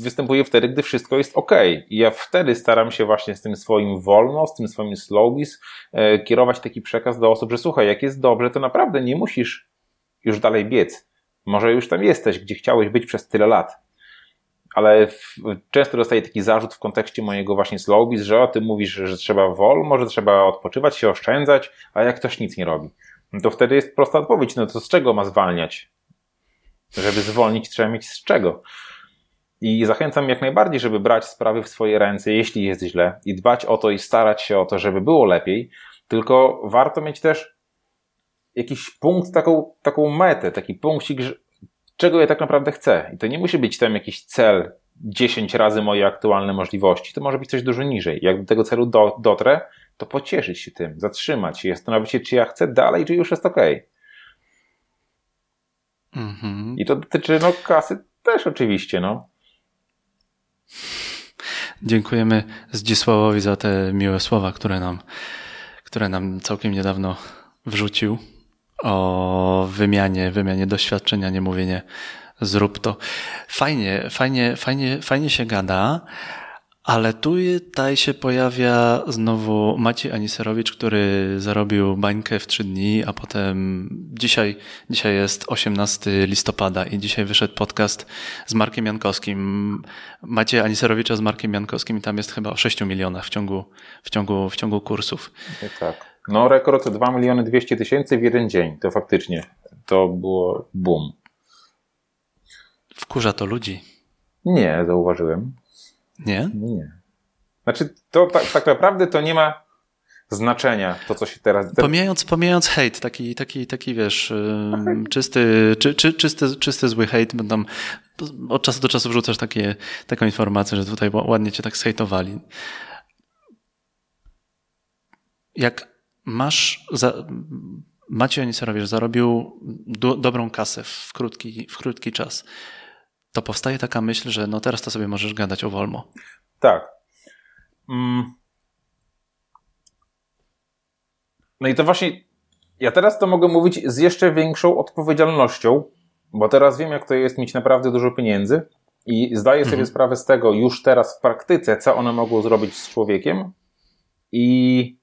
Speaker 2: występuje wtedy, gdy wszystko jest ok. I ja wtedy staram się właśnie z tym swoim wolno, z tym swoim slowbiz e, kierować taki przekaz do osób, że słuchaj, jak jest dobrze, to naprawdę nie musisz już dalej biec. Może już tam jesteś, gdzie chciałeś być przez tyle lat. Ale w, często dostaję taki zarzut w kontekście mojego właśnie slowbiz, że o, ty mówisz, że trzeba wol, może trzeba odpoczywać, się oszczędzać, a jak ktoś nic nie robi. No to wtedy jest prosta odpowiedź, no to z czego ma zwalniać? Żeby zwolnić, trzeba mieć z czego. I zachęcam jak najbardziej, żeby brać sprawy w swoje ręce, jeśli jest źle, i dbać o to i starać się o to, żeby było lepiej. Tylko warto mieć też jakiś punkt, taką, taką metę, taki punkcik, czego ja tak naprawdę chcę. I to nie musi być tam jakiś cel 10 razy moje aktualne możliwości. To może być coś dużo niżej. Jak do tego celu do, dotrę, to pocieszyć się tym, zatrzymać się, zastanowić się, czy ja chcę dalej, czy już jest ok. Mhm. I to dotyczy no, kasy też oczywiście. No.
Speaker 1: Dziękujemy Zdzisławowi za te miłe słowa, które nam, które nam całkiem niedawno wrzucił o wymianie, wymianie doświadczenia, nie mówienie zrób to. Fajnie, fajnie, fajnie, fajnie się gada, Ale tu tutaj się pojawia znowu Maciej Aniserowicz, który zarobił bańkę w trzy dni, a potem dzisiaj, dzisiaj jest 18 listopada i dzisiaj wyszedł podcast z Markiem Jankowskim. Maciej Aniserowicza z Markiem Jankowskim i tam jest chyba o 6 milionach w ciągu, w ciągu, w ciągu kursów.
Speaker 2: Tak. No rekord 2 miliony 200 tysięcy w jeden dzień. To faktycznie, to było boom.
Speaker 1: Wkurza to ludzi.
Speaker 2: Nie, zauważyłem.
Speaker 1: Nie?
Speaker 2: Nie. Znaczy, to tak, tak naprawdę to nie ma znaczenia, to co się teraz...
Speaker 1: Pomijając, pomijając hejt, taki, taki, taki wiesz, czysty, czy, czy, czysty, czysty zły hejt, tam od czasu do czasu wrzucasz takie, taką informację, że tutaj ładnie cię tak zhejtowali. Jak masz, za, Maciej Aniserowicz zarobił do, dobrą kasę w krótki, w krótki czas, to powstaje taka myśl, że no teraz to sobie możesz gadać o Wolmo.
Speaker 2: Tak. Mm. No i to właśnie, ja teraz to mogę mówić z jeszcze większą odpowiedzialnością, bo teraz wiem, jak to jest mieć naprawdę dużo pieniędzy i zdaję sobie mhm. sprawę z tego już teraz w praktyce, co one mogą zrobić z człowiekiem i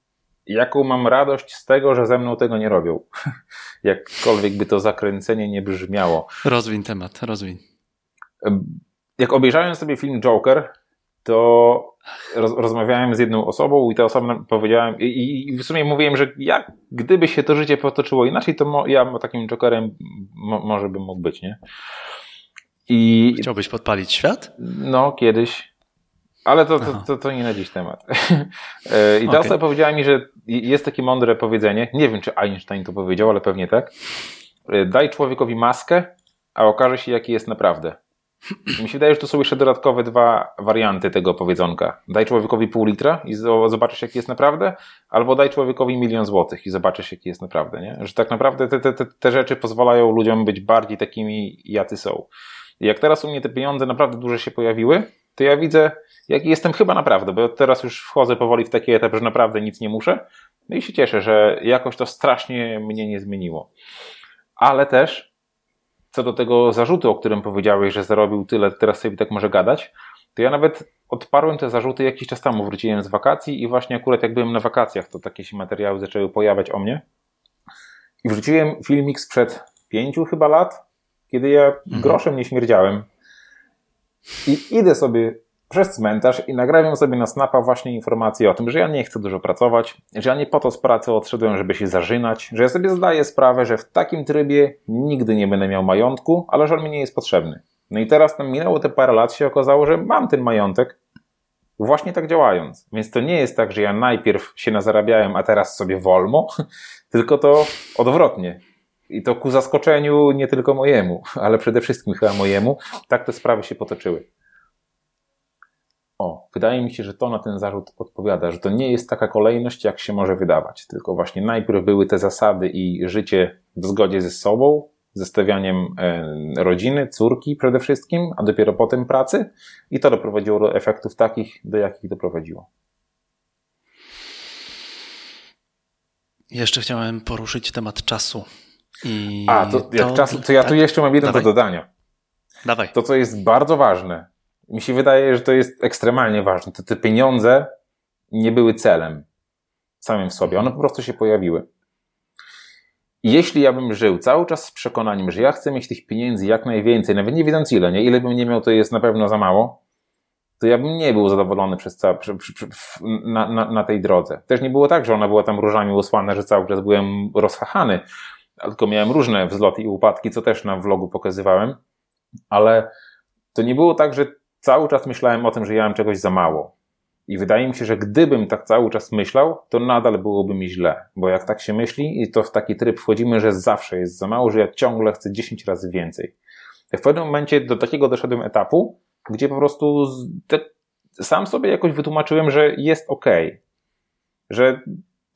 Speaker 2: jaką mam radość z tego, że ze mną tego nie robią. <laughs> Jakkolwiek by to zakręcenie nie brzmiało.
Speaker 1: Rozwiń temat, rozwiń.
Speaker 2: Jak obejrzałem sobie film Joker, to roz, rozmawiałem z jedną osobą i ta osoba powiedziałem, i, i, w sumie mówiłem, że jak, gdyby się to życie potoczyło inaczej, to mo, ja takim Jokerem mo, może bym mógł być, nie?
Speaker 1: I, Chciałbyś podpalić świat?
Speaker 2: No, kiedyś. Ale to, to, to, to nie na dziś temat. <laughs> E, I ta okay. osoba powiedziała mi, że jest takie mądre powiedzenie, nie wiem czy Einstein to powiedział, ale pewnie tak. E, daj człowiekowi maskę, a okaże się jaki jest naprawdę. Mi się wydaje, że to są jeszcze dodatkowe dwa warianty tego powiedzonka. Daj człowiekowi pół litra i zobaczysz, jaki jest naprawdę, albo daj człowiekowi milion złotych i zobaczysz, jaki jest naprawdę. Nie? Że tak naprawdę te, te, te rzeczy pozwalają ludziom być bardziej takimi, jacy są. I jak teraz u mnie te pieniądze naprawdę duże się pojawiły, to ja widzę, jaki jestem chyba naprawdę, bo teraz już wchodzę powoli w taki etap, że naprawdę nic nie muszę. No i się cieszę, że jakoś to strasznie mnie nie zmieniło. Ale też co do tego zarzutu, o którym powiedziałeś, że zarobił tyle, teraz sobie tak może gadać, to ja nawet odparłem te zarzuty jakiś czas temu. Wróciłem z wakacji i właśnie akurat jak byłem na wakacjach, to takie się materiały zaczęły pojawiać o mnie. I wrzuciłem filmik sprzed pięciu chyba lat, kiedy ja mhm. groszem nie śmierdziałem. I idę sobie przez cmentarz i nagrabiam sobie na snapa właśnie informacje o tym, że ja nie chcę dużo pracować, że ja nie po to z pracy odszedłem, żeby się zażynać, że ja sobie zdaję sprawę, że w takim trybie nigdy nie będę miał majątku, ale że on mi nie jest potrzebny. No i teraz tam minęło te parę lat, się okazało, że mam ten majątek, właśnie tak działając. Więc to nie jest tak, że ja najpierw się nazarabiałem, a teraz sobie wolmo, <laughs> tylko to odwrotnie. I to ku zaskoczeniu nie tylko mojemu, <laughs> ale przede wszystkim chyba mojemu, tak te sprawy się potoczyły. O, wydaje mi się, że to na ten zarzut odpowiada, że to nie jest taka kolejność, jak się może wydawać, tylko właśnie najpierw były te zasady i życie w zgodzie ze sobą, ze stawianiem e, rodziny, córki przede wszystkim, a dopiero potem pracy i to doprowadziło do efektów takich, do jakich doprowadziło.
Speaker 1: Jeszcze chciałem poruszyć temat czasu. I
Speaker 2: a, to, to jak czasu, to ja tak? tu jeszcze mam jeden Dawaj. do dodania.
Speaker 1: Dawaj.
Speaker 2: To, co jest bardzo ważne, mi się wydaje, że to jest ekstremalnie ważne. To te pieniądze nie były celem samym w sobie. One po prostu się pojawiły. Jeśli ja bym żył cały czas z przekonaniem, że ja chcę mieć tych pieniędzy jak najwięcej, nawet nie wiedząc ile, nie? ile bym nie miał, to jest na pewno za mało, to ja bym nie był zadowolony przez ca- na, na, na, tej drodze. Też nie było tak, że ona była tam różami usłana, że cały czas byłem rozchachany, tylko miałem różne wzloty i upadki, co też na vlogu pokazywałem, ale to nie było tak, że cały czas myślałem o tym, że ja mam czegoś za mało. I wydaje mi się, że gdybym tak cały czas myślał, to nadal byłoby mi źle. Bo jak tak się myśli, i to w taki tryb wchodzimy, że zawsze jest za mało, że ja ciągle chcę 10 razy więcej. W pewnym momencie do takiego doszedłem etapu, gdzie po prostu sam sobie jakoś wytłumaczyłem, że jest ok. Że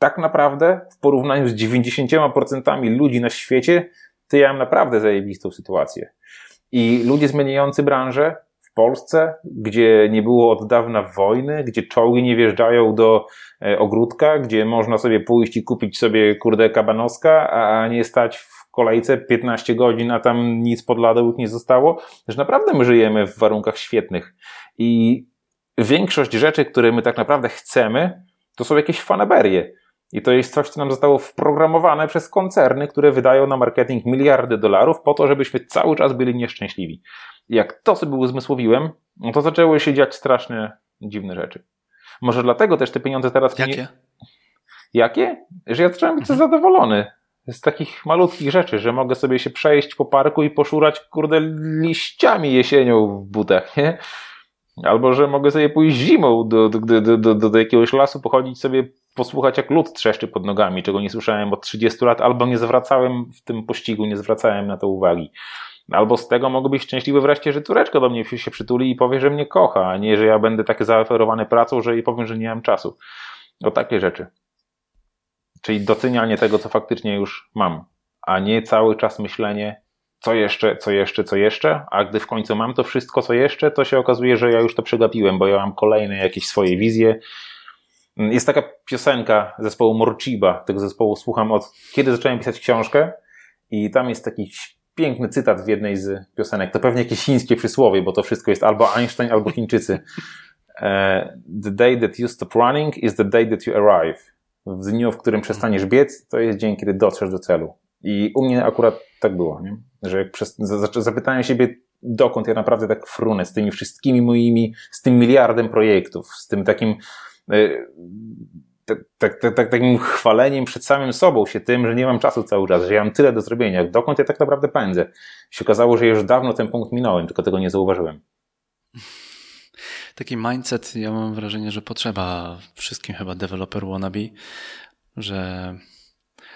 Speaker 2: tak naprawdę w porównaniu z 90% ludzi na świecie, to ja mam naprawdę zajebistą sytuację. I ludzie zmieniający branżę Polsce, gdzie nie było od dawna wojny, gdzie czołgi nie wjeżdżają do e, ogródka, gdzie można sobie pójść i kupić sobie kurde kabanoska, a nie stać w kolejce 15 godzin, a tam nic pod ladą nie zostało. Że naprawdę my żyjemy w warunkach świetnych. I większość rzeczy, które my tak naprawdę chcemy, to są jakieś fanaberie. I to jest coś, co nam zostało wprogramowane przez koncerny, które wydają na marketing miliardy dolarów po to, żebyśmy cały czas byli nieszczęśliwi. I jak to sobie uzmysłowiłem, no to zaczęły się dziać strasznie dziwne rzeczy. Może dlatego też te pieniądze teraz...
Speaker 1: Jakie? Nie...
Speaker 2: Jakie? Że ja zacząłem być mhm. zadowolony z takich malutkich rzeczy, że mogę sobie się przejść po parku i poszurać, kurde, liściami jesienią w butach, nie? Albo, że mogę sobie pójść zimą do, do, do, do, do jakiegoś lasu, pochodzić sobie, posłuchać jak lód trzeszczy pod nogami, czego nie słyszałem od 30 lat, albo nie zwracałem w tym pościgu, nie zwracałem na to uwagi. Albo z tego mogę być szczęśliwy wreszcie, że córeczka do mnie się przytuli i powie, że mnie kocha, a nie, że ja będę tak zaoferowany pracą, że jej powiem, że nie mam czasu. O takie rzeczy. Czyli docenianie tego, co faktycznie już mam, a nie cały czas myślenie, co jeszcze, co jeszcze, co jeszcze, a gdy w końcu mam to wszystko, co jeszcze, to się okazuje, że ja już to przegapiłem, bo ja mam kolejne jakieś swoje wizje. Jest taka piosenka zespołu Morciba, tego zespołu słucham od kiedy zacząłem pisać książkę i tam jest taki piękny cytat w jednej z piosenek. To pewnie jakieś chińskie przysłowie, bo to wszystko jest albo Einstein, albo Chińczycy. E, the day that you stop running is the day that you arrive w dniu, w którym przestaniesz biec, to jest dzień, kiedy dotrzesz do celu. I u mnie akurat tak było, nie? że jak przez, zapytałem siebie, dokąd ja naprawdę tak frunę z tymi wszystkimi moimi, z tym miliardem projektów, z tym takim, tak, tak, tak, tak, takim chwaleniem przed samym sobą się tym, że nie mam czasu cały czas, że ja mam tyle do zrobienia. Dokąd ja tak naprawdę pędzę? Się okazało, że już dawno ten punkt minąłem, tylko tego nie zauważyłem
Speaker 1: taki mindset, ja mam wrażenie, że potrzeba wszystkim chyba developer wannabe, że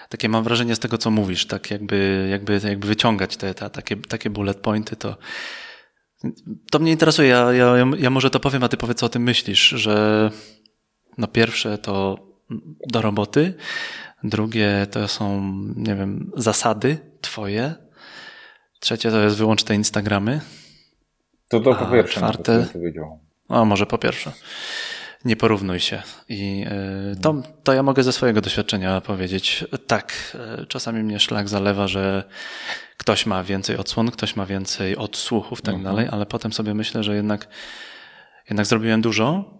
Speaker 1: takie mam wrażenie z tego, co mówisz, tak jakby, jakby, jakby wyciągać te, te takie, takie bullet pointy, to to mnie interesuje. Ja, ja, ja może to powiem, a ty powiedz, co o tym myślisz, że no pierwsze to do roboty, drugie to są, nie wiem, zasady twoje, trzecie to jest wyłącz te Instagramy.
Speaker 2: To to po pierwsze, czwarte, powiedział.
Speaker 1: A może po pierwsze. Nie porównuj się. I e, to, to ja mogę ze swojego doświadczenia powiedzieć. Tak, e, czasami mnie szlak zalewa, że ktoś ma więcej odsłon, ktoś ma więcej odsłuchów, tak mhm. dalej, ale potem sobie myślę, że jednak, jednak zrobiłem dużo,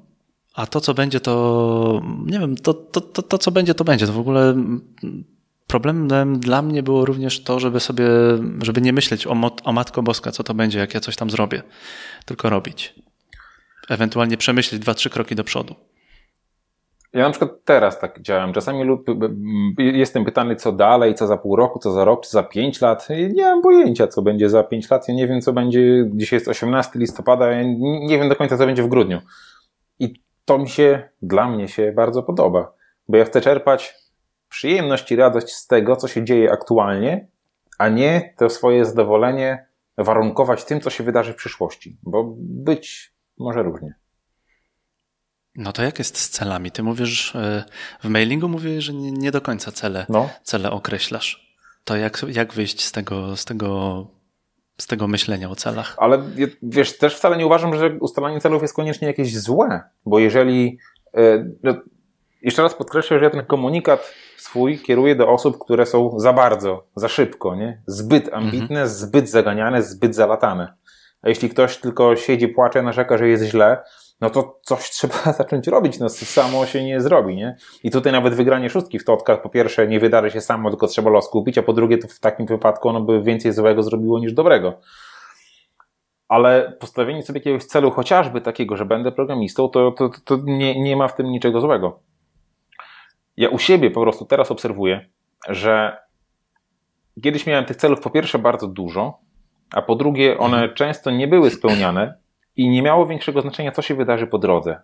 Speaker 1: a to, co będzie, to nie wiem, to, to, to, to co będzie, to będzie. To w ogóle problemem dla mnie było również to, żeby sobie, żeby nie myśleć o, o Matko Boska, co to będzie, jak ja coś tam zrobię, tylko robić ewentualnie przemyśleć dwa, trzy kroki do przodu.
Speaker 2: Ja na przykład teraz tak działam. Czasami lub, jestem pytany, co dalej, co za pół roku, co za rok, czy za pięć lat. Nie mam pojęcia, co będzie za pięć lat. Ja nie wiem, co będzie. Dzisiaj jest 18 listopada, ja nie wiem do końca, co będzie w grudniu. I to mi się, dla mnie się bardzo podoba, bo ja chcę czerpać przyjemność i radość z tego, co się dzieje aktualnie, a nie to swoje zadowolenie warunkować tym, co się wydarzy w przyszłości. Bo być może różnie.
Speaker 1: No to jak jest z celami? Ty mówisz, e, w mailingu mówisz, że nie, nie do końca cele, no. cele określasz. To jak, jak wyjść z tego, z tego z tego myślenia o celach.
Speaker 2: Ale wiesz, też wcale nie uważam, że ustalanie celów jest koniecznie jakieś złe, bo jeżeli. No, jeszcze raz podkreślę, że ja ten komunikat swój kieruję do osób, które są za bardzo, za szybko, nie? Zbyt ambitne, mhm. zbyt zaganiane, zbyt zalatane. A jeśli ktoś tylko siedzi, płacze, narzeka, że jest źle, no to coś <laughs> trzeba zacząć robić, no samo się nie zrobi, nie? I tutaj nawet wygranie szóstki w totkach, po pierwsze nie wydarzy się samo, tylko trzeba los kupić, a po drugie to w takim wypadku ono by więcej złego zrobiło niż dobrego. Ale postawienie sobie jakiegoś celu, chociażby takiego, że będę programistą, to, to, to nie, nie ma w tym niczego złego. Ja u siebie po prostu teraz obserwuję, że kiedyś miałem tych celów po pierwsze bardzo dużo, a po drugie one często nie były spełniane i nie miało większego znaczenia, co się wydarzy po drodze.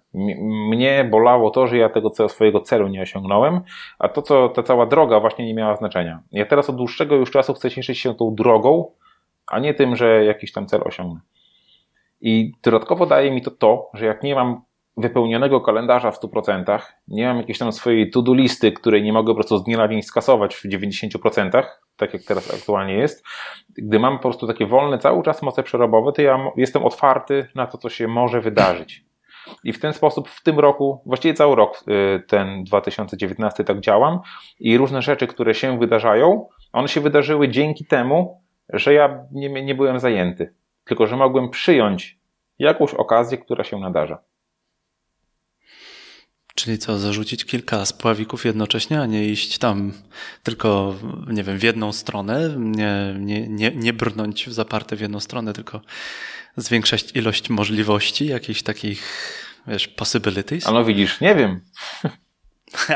Speaker 2: Mnie bolało to, że ja tego swojego celu nie osiągnąłem, a to, co ta cała droga właśnie nie miała znaczenia. Ja teraz od dłuższego już czasu chcę cieszyć się tą drogą, a nie tym, że jakiś tam cel osiągnę. I dodatkowo daje mi to to, że jak nie mam wypełnionego kalendarza w 100%, nie mam jakiejś tam swojej to-do listy, której nie mogę po prostu z dnia na dzień skasować w 90%, tak jak teraz aktualnie jest. Gdy mam po prostu takie wolne cały czas moce przerobowe, to ja jestem otwarty na to, co się może wydarzyć. I w ten sposób w tym roku, właściwie cały rok, y, ten 2019 tak działam i różne rzeczy, które się wydarzają, one się wydarzyły dzięki temu, że ja nie, nie byłem zajęty, tylko że mogłem przyjąć jakąś okazję, która się nadarza.
Speaker 1: Czyli co, zarzucić kilka spławików jednocześnie, a nie iść tam tylko, nie wiem, w jedną stronę, nie, nie, nie, nie brnąć w zaparte w jedną stronę, tylko zwiększać ilość możliwości, jakichś takich, wiesz, possibilities?
Speaker 2: A no widzisz, nie wiem. <laughs>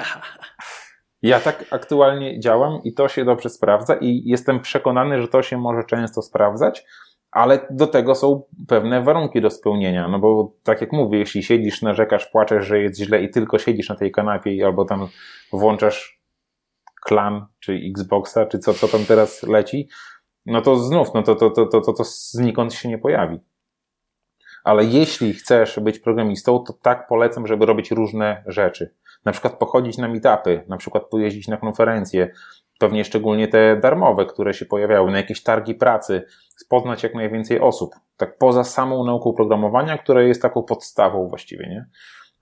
Speaker 2: Ja tak aktualnie działam i to się dobrze sprawdza i jestem przekonany, że to się może często sprawdzać, ale do tego są pewne warunki do spełnienia, no bo tak jak mówię, jeśli siedzisz, narzekasz, płaczesz, że jest źle i tylko siedzisz na tej kanapie albo tam włączasz klan, czy Xboxa, czy co, co tam teraz leci, no to znów, no to, to, to, to, to, to znikąd się nie pojawi. Ale jeśli chcesz być programistą, to tak polecam, żeby robić różne rzeczy. Na przykład pochodzić na meetupy, na przykład pojeździć na konferencje, pewnie szczególnie te darmowe, które się pojawiały, na jakieś targi pracy, poznać jak najwięcej osób. Tak poza samą nauką programowania, która jest taką podstawą właściwie, nie?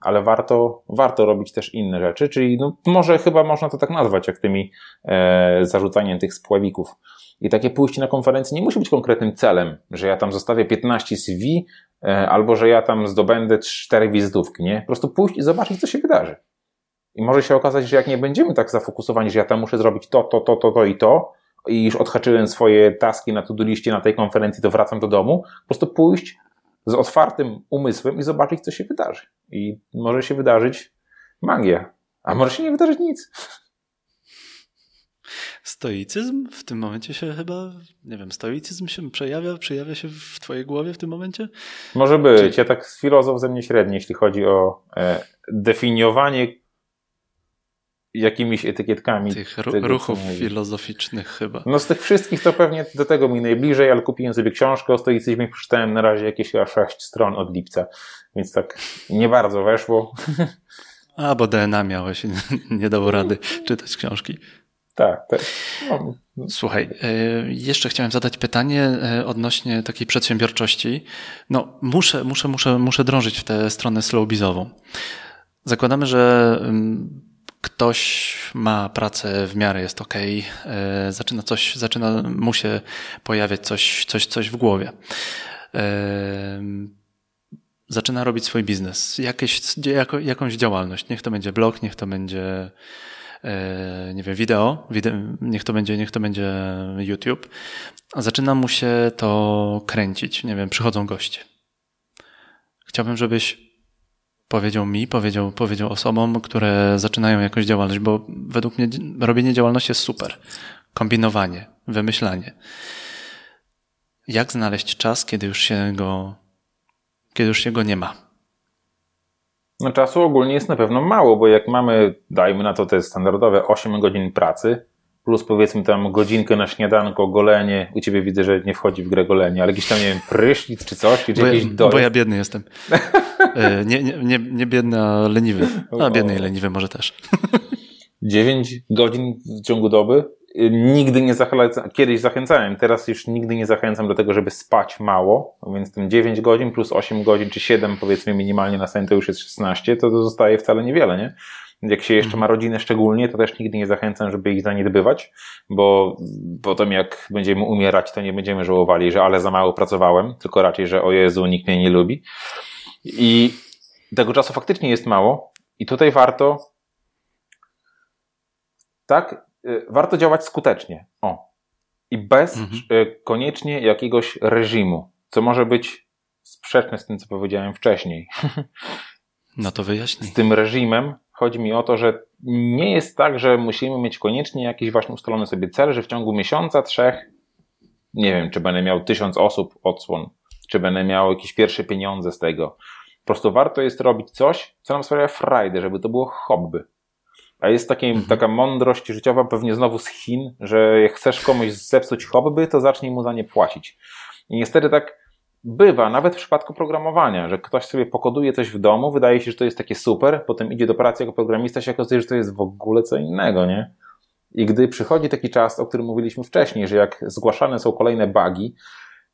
Speaker 2: Ale warto, warto robić też inne rzeczy, czyli no, może chyba można to tak nazwać, jak tymi e, zarzucaniem tych spławików. I takie pójście na konferencję nie musi być konkretnym celem, że ja tam zostawię 15 CV, e, albo że ja tam zdobędę 4 wizytówki, nie? Po prostu pójść i zobaczyć, co się wydarzy. I może się okazać, że jak nie będziemy tak zafokusowani, że ja tam muszę zrobić to, to, to, to, to i to, i już odhaczyłem swoje taski na to-do liście na tej konferencji, to wracam do domu, po prostu pójść z otwartym umysłem i zobaczyć, co się wydarzy. I może się wydarzyć magia, a może się nie wydarzyć nic.
Speaker 1: Stoicyzm w tym momencie się chyba, nie wiem, stoicyzm się przejawia, przejawia się w twojej głowie w tym momencie?
Speaker 2: Może być. Czy... Ja tak filozof ze mnie średni, jeśli chodzi o e, definiowanie jakimiś etykietkami.
Speaker 1: Tych tego, ruchów filozoficznych chyba.
Speaker 2: No z tych wszystkich to pewnie do tego mi najbliżej, ale kupiłem sobie książkę o stoicyzmie, przeczytałem na razie jakieś sześć stron od lipca, więc tak nie bardzo weszło.
Speaker 1: A, bo DNA miałeś, nie dało rady czytać książki.
Speaker 2: Tak, tak.
Speaker 1: No. Słuchaj, e, jeszcze chciałem zadać pytanie e, odnośnie takiej przedsiębiorczości. No, muszę, muszę, muszę, muszę drążyć w tę stronę slowbizową. Zakładamy, że mm, ktoś ma pracę w miarę jest ok, e, zaczyna coś, zaczyna mu się pojawiać coś, coś, coś w głowie. E, zaczyna robić swój biznes, jakieś, jako, jakąś działalność. Niech to będzie blog, niech to będzie e, nie wiem, wideo, niech to będzie, niech to będzie YouTube. Zaczyna mu się to kręcić. Nie wiem, przychodzą goście. Chciałbym, żebyś powiedział mi, powiedział, powiedział osobom, które zaczynają jakąś działalność, bo według mnie robienie działalności jest super. Kombinowanie, wymyślanie. Jak znaleźć czas, kiedy już się go, kiedy już się go nie ma?
Speaker 2: No czasu ogólnie jest na pewno mało, bo jak mamy, dajmy na to te standardowe 8 godzin pracy, plus powiedzmy tam godzinkę na śniadanko, golenie. U ciebie widzę, że nie wchodzi w grę golenie, ale jakiś tam, nie wiem, prysznic czy coś, czy bo jakiś
Speaker 1: ja, Bo ja biedny jestem. E, nie, nie, nie, nie biedny, a leniwy. A biedny i leniwy może też.
Speaker 2: 9 godzin w ciągu doby. Y, nigdy nie zachęcałem, kiedyś zachęcałem, teraz już nigdy nie zachęcam do tego, żeby spać mało, więc ten 9 godzin plus 8 godzin, czy 7 powiedzmy minimalnie na sen to już jest 16, to, to zostaje wcale niewiele, nie? Jak się jeszcze ma mhm. rodzinę szczególnie, to też nigdy nie zachęcam, żeby ich zaniedbywać, bo potem jak będziemy umierać, to nie będziemy żałowali, że ale za mało pracowałem, tylko raczej, że o Jezu, nikt mnie nie lubi. I tego czasu faktycznie jest mało i tutaj warto tak, y, warto działać skutecznie. O. I bez mhm. Y, koniecznie jakiegoś reżimu, co może być sprzeczne z tym, co powiedziałem wcześniej. <laughs>
Speaker 1: No to wyjaśnij.
Speaker 2: Z tym reżimem Chodzi mi o to, że nie jest tak, że musimy mieć koniecznie jakiś właśnie ustalony sobie cel, że w ciągu miesiąca, trzech, nie wiem, czy będę miał tysiąc osób odsłon, czy będę miał jakieś pierwsze pieniądze z tego. Po prostu warto jest robić coś, co nam sprawia frajdę, żeby to było hobby. A jest takie, mhm. taka mądrość życiowa pewnie znowu z Chin, że jak chcesz komuś zepsuć hobby, to zacznij mu za nie płacić. I niestety tak Bywa, nawet w przypadku programowania, że ktoś sobie pokoduje coś w domu, wydaje się, że to jest takie super, potem idzie do pracy jako programista, się okazuje, że to jest w ogóle co innego, nie? I gdy przychodzi taki czas, o którym mówiliśmy wcześniej, że jak zgłaszane są kolejne bugi,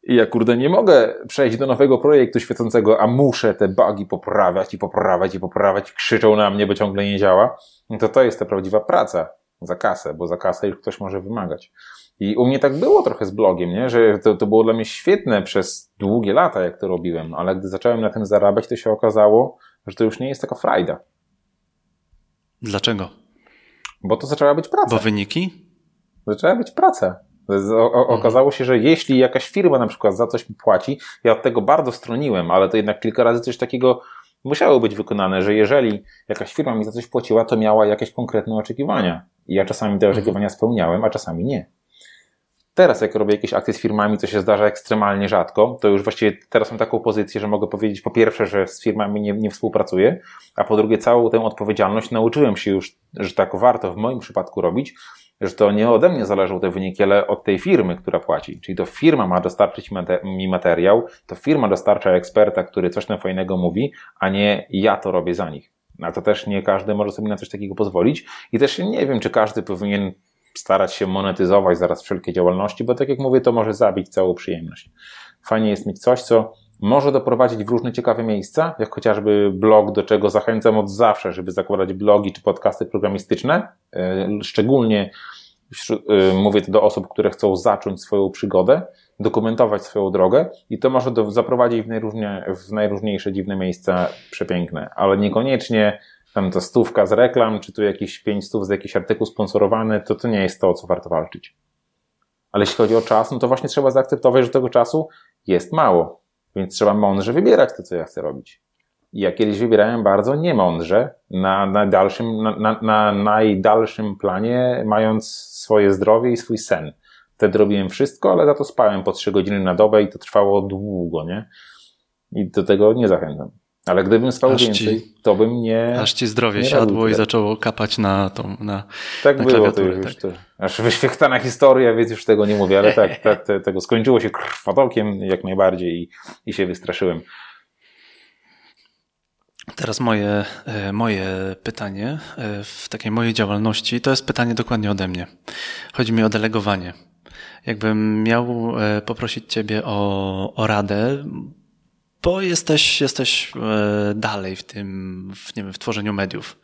Speaker 2: i ja kurde nie mogę przejść do nowego projektu świecącego, a muszę te bugi poprawiać i poprawiać i poprawiać, krzyczą na mnie, bo ciągle nie działa, no to to jest ta prawdziwa praca za kasę, bo za kasę już ktoś może wymagać. I u mnie tak było trochę z blogiem, nie? że to, to było dla mnie świetne przez długie lata, jak to robiłem, ale gdy zacząłem na tym zarabiać, to się okazało, że to już nie jest taka frajda.
Speaker 1: Dlaczego?
Speaker 2: Bo to zaczęła być praca.
Speaker 1: Bo wyniki?
Speaker 2: Zaczęła być praca. O, o, okazało się, że jeśli jakaś firma na przykład za coś mi płaci, ja od tego bardzo stroniłem, ale to jednak kilka razy coś takiego musiało być wykonane, że jeżeli jakaś firma mi za coś płaciła, to miała jakieś konkretne oczekiwania. I ja czasami te oczekiwania spełniałem, a czasami nie. Teraz, jak robię jakieś akcje z firmami, co się zdarza ekstremalnie rzadko, to już właściwie teraz mam taką pozycję, że mogę powiedzieć po pierwsze, że z firmami nie, nie współpracuję, a po drugie całą tę odpowiedzialność nauczyłem się już, że tak warto w moim przypadku robić, że to nie ode mnie zależą te wyniki, ale od tej firmy, która płaci. Czyli to firma ma dostarczyć mi materiał, to firma dostarcza eksperta, który coś tam fajnego mówi, a nie ja to robię za nich. A to też nie każdy może sobie na coś takiego pozwolić i też nie wiem, czy każdy powinien starać się monetyzować zaraz wszelkie działalności, bo tak jak mówię, to może zabić całą przyjemność. Fajnie jest mieć coś, co może doprowadzić w różne ciekawe miejsca, jak chociażby blog, do czego zachęcam od zawsze, żeby zakładać blogi czy podcasty programistyczne. E, szczególnie e, mówię to do osób, które chcą zacząć swoją przygodę, dokumentować swoją drogę i to może do, zaprowadzić w, najróżnie, w najróżniejsze dziwne miejsca przepiękne, ale niekoniecznie tam ta stówka z reklam, czy tu jakieś pięć stów z jakiś artykuł sponsorowany, to to nie jest to, o co warto walczyć. Ale jeśli chodzi o czas, no to właśnie trzeba zaakceptować, że tego czasu jest mało. Więc trzeba mądrze wybierać to, co ja chcę robić. I ja kiedyś wybierałem bardzo niemądrze, na, na, dalszym, na, na, na najdalszym planie, mając swoje zdrowie i swój sen. Wtedy robiłem wszystko, ale za to spałem po trzy godziny na dobę i to trwało długo, nie? I do tego nie zachęcam. Ale gdybym spał aż więcej, ci, to bym nie.
Speaker 1: Aż ci zdrowie nie siadło i zaczęło kapać na tą. Na,
Speaker 2: tak
Speaker 1: na
Speaker 2: było, to już. Tak. To, aż wyświechtana historia, więc już tego nie mówię, ale tak, <laughs> tak te, tego skończyło się krwotokiem jak najbardziej i, i się wystraszyłem.
Speaker 1: Teraz moje, e, moje pytanie e, w takiej mojej działalności to jest pytanie dokładnie ode mnie. Chodzi mi o delegowanie. Jakbym miał e, poprosić Ciebie o, o radę, bo jesteś, jesteś e, dalej w tym, w, nie wiem, w tworzeniu mediów.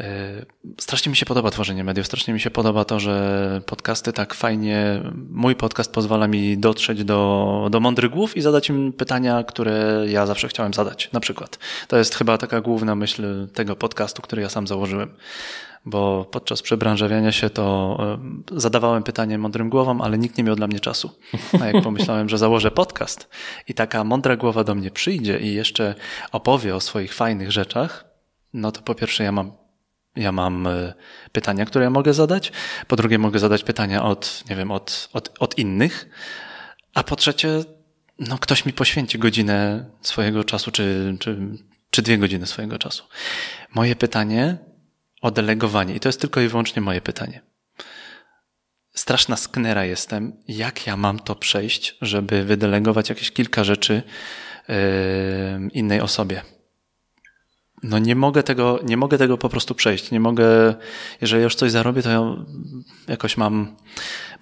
Speaker 1: E, strasznie mi się podoba tworzenie mediów, strasznie mi się podoba to, że podcasty tak fajnie, mój podcast pozwala mi dotrzeć do, do mądrych głów i zadać im pytania, które ja zawsze chciałem zadać, na przykład. To jest chyba taka główna myśl tego podcastu, który ja sam założyłem bo podczas przebranżawiania się to zadawałem pytanie mądrym głowom, ale nikt nie miał dla mnie czasu. A jak pomyślałem, że założę podcast i taka mądra głowa do mnie przyjdzie i jeszcze opowie o swoich fajnych rzeczach, no to po pierwsze ja mam ja mam e, pytania, które ja mogę zadać. Po drugie, mogę zadać pytania od, nie wiem, od, od, od innych. A po trzecie, no, ktoś mi poświęci godzinę swojego czasu, czy, czy, czy dwie godziny swojego czasu. Moje pytanie o delegowanie. I to jest tylko i wyłącznie moje pytanie. Straszna sknera jestem, jak ja mam to przejść, żeby wydelegować jakieś kilka rzeczy yy, innej osobie. No nie mogę tego, nie mogę tego po prostu przejść. Nie mogę, jeżeli już coś zarobię, to ja jakoś mam,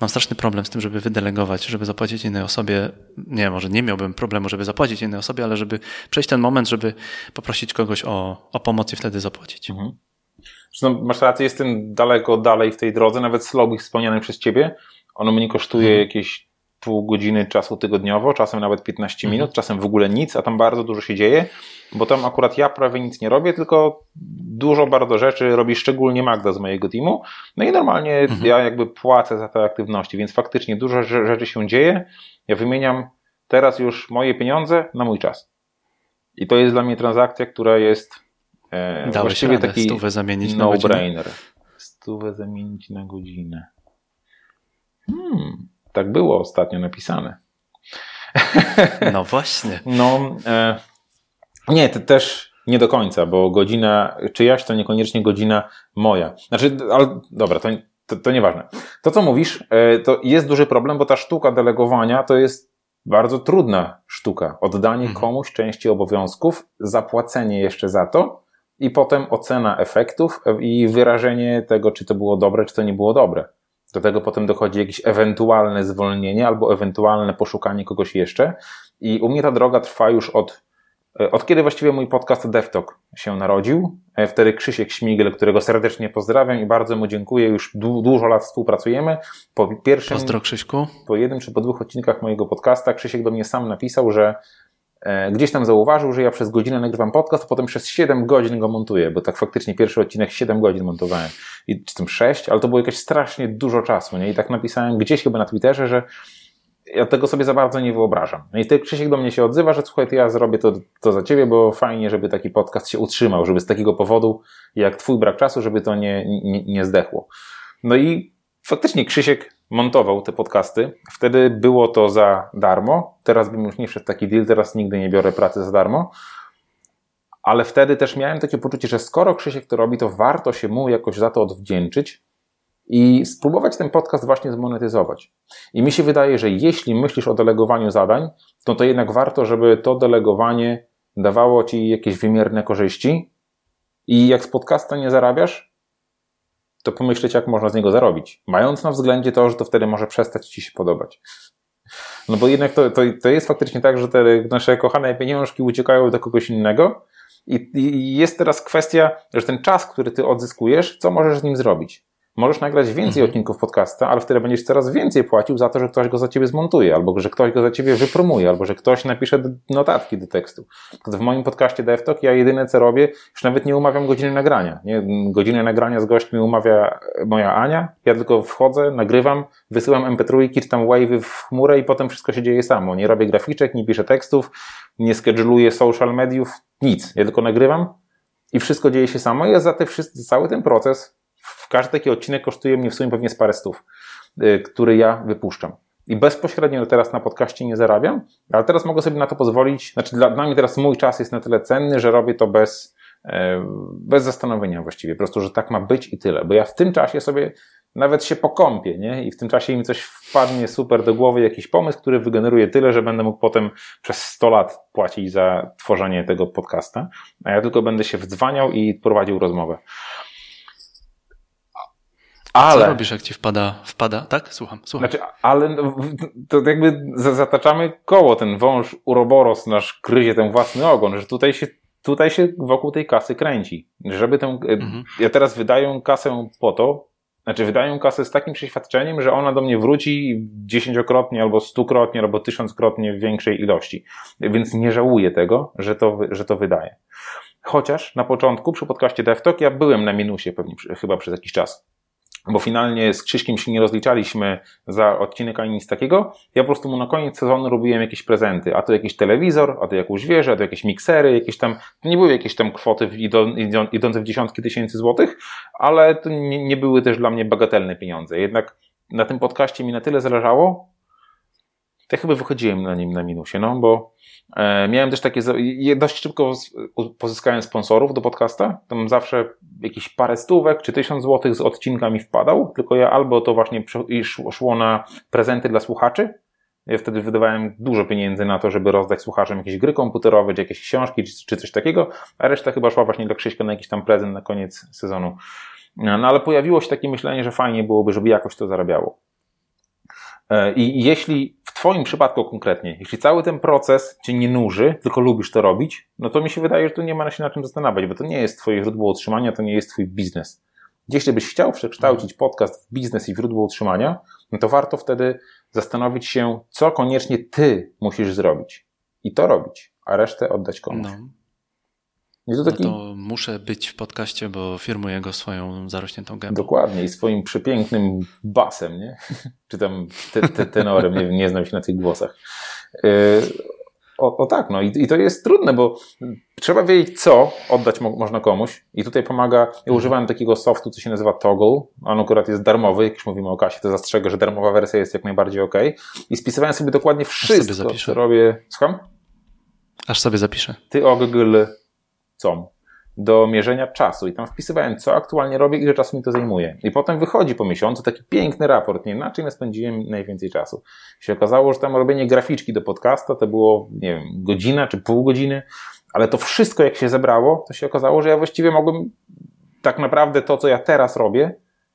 Speaker 1: mam straszny problem z tym, żeby wydelegować, żeby zapłacić innej osobie. Nie, może nie miałbym problemu, żeby zapłacić innej osobie, ale żeby przejść ten moment, żeby poprosić kogoś o, o pomoc i wtedy zapłacić. Mhm.
Speaker 2: Zresztą masz rację, jestem daleko dalej w tej drodze, nawet slow wspomniany przez ciebie. Ono mnie kosztuje mhm. jakieś pół godziny czasu tygodniowo, czasem nawet 15 mhm. minut, czasem w ogóle nic, a tam bardzo dużo się dzieje, bo tam akurat ja prawie nic nie robię, tylko dużo bardzo rzeczy robi szczególnie Magda z mojego teamu. No i normalnie mhm. ja jakby płacę za te aktywności, więc faktycznie dużo rzeczy się dzieje. Ja wymieniam teraz już moje pieniądze na mój czas. I to jest dla mnie transakcja, która jest
Speaker 1: E, Dałeś właściwie radę taki stówę zamienić
Speaker 2: no
Speaker 1: na godzinę?
Speaker 2: brainer. Stówę zamienić na godzinę. Hmm, tak było ostatnio napisane. <laughs>
Speaker 1: No właśnie.
Speaker 2: No, e, nie, to też nie do końca, bo godzina czyjaś to niekoniecznie godzina moja. Znaczy, ale dobra, to, to, to nieważne. To, co mówisz, e, to jest duży problem, bo ta sztuka delegowania to jest bardzo trudna sztuka. Oddanie mhm. komuś części obowiązków, zapłacenie jeszcze za to i potem ocena efektów i wyrażenie tego, czy to było dobre, czy to nie było dobre. Do tego potem dochodzi jakieś ewentualne zwolnienie albo ewentualne poszukanie kogoś jeszcze. I u mnie ta droga trwa już od, e, od kiedy właściwie mój podcast DevTalk się narodził. E, wtedy Krzysiek Śmigel, którego serdecznie pozdrawiam i bardzo mu dziękuję. Już du dużo lat współpracujemy. Po pierwszym,
Speaker 1: Pozdro Krzyśku.
Speaker 2: po jednym czy po dwóch odcinkach mojego podcasta Krzysiek do mnie sam napisał, że gdzieś tam zauważył, że ja przez godzinę nagrywam podcast, a potem przez 7 godzin go montuję, bo tak faktycznie pierwszy odcinek 7 godzin montowałem. I czy tam 6, ale to było jakieś strasznie dużo czasu, nie? I tak napisałem gdzieś chyba na Twitterze, że ja tego sobie za bardzo nie wyobrażam. No i ty, Krzysiek, do mnie się odzywa, że słuchaj, to ja zrobię to, to za ciebie, bo fajnie, żeby taki podcast się utrzymał, żeby z takiego powodu, jak twój brak czasu, żeby to nie, nie, nie zdechło. No i faktycznie Krzysiek montował te podcasty. Wtedy było to za darmo. Teraz bym już nie wszedł taki deal, teraz nigdy nie biorę pracy za darmo. Ale wtedy też miałem takie poczucie, że skoro Krzysiek to robi, to warto się mu jakoś za to odwdzięczyć i spróbować ten podcast właśnie zmonetyzować. I mi się wydaje, że jeśli myślisz o delegowaniu zadań, to to jednak warto, żeby to delegowanie dawało ci jakieś wymierne korzyści. I jak z podcasta nie zarabiasz, to pomyśleć, jak można z niego zarobić. Mając na względzie to, że to wtedy może przestać ci się podobać. No bo jednak to, to, to jest faktycznie tak, że te nasze kochane pieniążki uciekają do kogoś innego. I, I jest teraz kwestia, że ten czas, który ty odzyskujesz, co możesz z nim zrobić? Możesz nagrać więcej mhm. odcinków podcasta, ale wtedy będziesz coraz więcej płacił za to, że ktoś go za ciebie zmontuje, albo że ktoś go za ciebie wypromuje, albo że ktoś napisze notatki do tekstu. W moim podcaście DevTalk ja jedyne co robię, już nawet nie umawiam godziny nagrania. Nie? Godziny nagrania z gośćmi umawia moja Ania, ja tylko wchodzę, nagrywam, wysyłam mp3, czytam wave'y w chmurę i potem wszystko się dzieje samo. Nie robię graficzek, nie piszę tekstów, nie scheduluję social mediów, nic. Ja tylko nagrywam i wszystko dzieje się samo i ja za te wszyscy, cały ten proces każdy taki odcinek kosztuje mnie w sumie pewnie z parę stów, y, który ja wypuszczam. I bezpośrednio teraz na podcaście nie zarabiam, ale teraz mogę sobie na to pozwolić. Znaczy, dla, dla mnie teraz mój czas jest na tyle cenny, że robię to bez, e, bez zastanowienia właściwie. Po prostu, że tak ma być i tyle. Bo ja w tym czasie sobie nawet się pokąpię, nie? I w tym czasie mi coś wpadnie super do głowy, jakiś pomysł, który wygeneruje tyle, że będę mógł potem przez 100 lat płacić za tworzenie tego podcasta, a ja tylko będę się wdzwaniał i prowadził rozmowę.
Speaker 1: Ale... Co robisz, jak ci wpada, wpada? Tak? Słucham, słucham.
Speaker 2: Znaczy, ale no, to jakby zataczamy koło, ten wąż uroboros nasz gryzie ten własny ogon, że tutaj się, tutaj się wokół tej kasy kręci. Żeby tę, e, mhm. ja teraz wydaję kasę po to, znaczy wydaję kasę z takim przeświadczeniem, że ona do mnie wróci dziesięciokrotnie, albo stukrotnie, albo tysiąckrotnie w większej ilości. Więc nie żałuję tego, że to, że to wydaję. Chociaż na początku przy podcaście DevTalk ja byłem na minusie pewnie chyba przez jakiś czas bo finalnie z Krzyśkiem się nie rozliczaliśmy za odcinek ani nic takiego. Ja po prostu mu na koniec sezonu robiłem jakieś prezenty, a to jakiś telewizor, a to jakąś wieżę, a to jakieś miksery, jakieś tam, to nie były jakieś tam kwoty idące w dziesiątki tysięcy złotych, ale to nie, nie były też dla mnie bagatelne pieniądze. Jednak na tym podcaście mi na tyle zależało, to ja chyba wychodziłem na nim na minusie, no bo miałem też takie, dość szybko pozyskałem sponsorów do podcasta, tam zawsze jakieś parę stówek czy tysiąc złotych z odcinka mi wpadał, tylko ja albo to właśnie szło na prezenty dla słuchaczy, ja wtedy wydawałem dużo pieniędzy na to, żeby rozdać słuchaczom jakieś gry komputerowe, czy jakieś książki, czy coś takiego, a reszta chyba szła właśnie dla Krzyśka na jakiś tam prezent na koniec sezonu. No ale pojawiło się takie myślenie, że fajnie byłoby, żeby jakoś to zarabiało. E, I jeśli w Twoim przypadku konkretnie, jeśli cały ten proces Cię nie nuży, tylko lubisz to robić, no to mi się wydaje, że tu nie ma się na czym zastanawiać, bo to nie jest Twoje źródło utrzymania, to nie jest Twój biznes. Jeśli byś chciał przekształcić podcast w biznes i w źródło utrzymania, no to warto wtedy zastanowić się, co koniecznie Ty musisz zrobić. I to robić, a resztę oddać komuś. No.
Speaker 1: No taki... No to muszę być w podcaście, bo firmuję go swoją zarośniętą gębą.
Speaker 2: Dokładnie i swoim przepięknym basem, nie? <laughs> Czy tam te, te tenorem, nie, nie znam się na tych głosach. Yy, o, o, tak, no I, i to jest trudne, bo trzeba wiedzieć, co oddać mo można komuś. I tutaj pomaga, ja mhm. używałem takiego softu, co się nazywa Toggle. On akurat jest darmowy, jak już mówimy o kasie, to zastrzegę, że darmowa wersja jest jak najbardziej ok. I spisywałem sobie dokładnie wszystko, co robię. Słucham?
Speaker 1: Aż sobie zapiszę.
Speaker 2: Ty o Com do mierzenia czasu i tam wpisywałem, co aktualnie robię, ile czasu mi to zajmuje. I potem wychodzi po miesiącu taki piękny raport, nie na czym spędziłem najwięcej czasu. Się okazało, że tam robienie graficzki do podcasta to było, nie wiem, godzina czy pół godziny, ale to wszystko jak się zebrało, to się okazało, że ja właściwie mogłem tak naprawdę to, co ja teraz robię,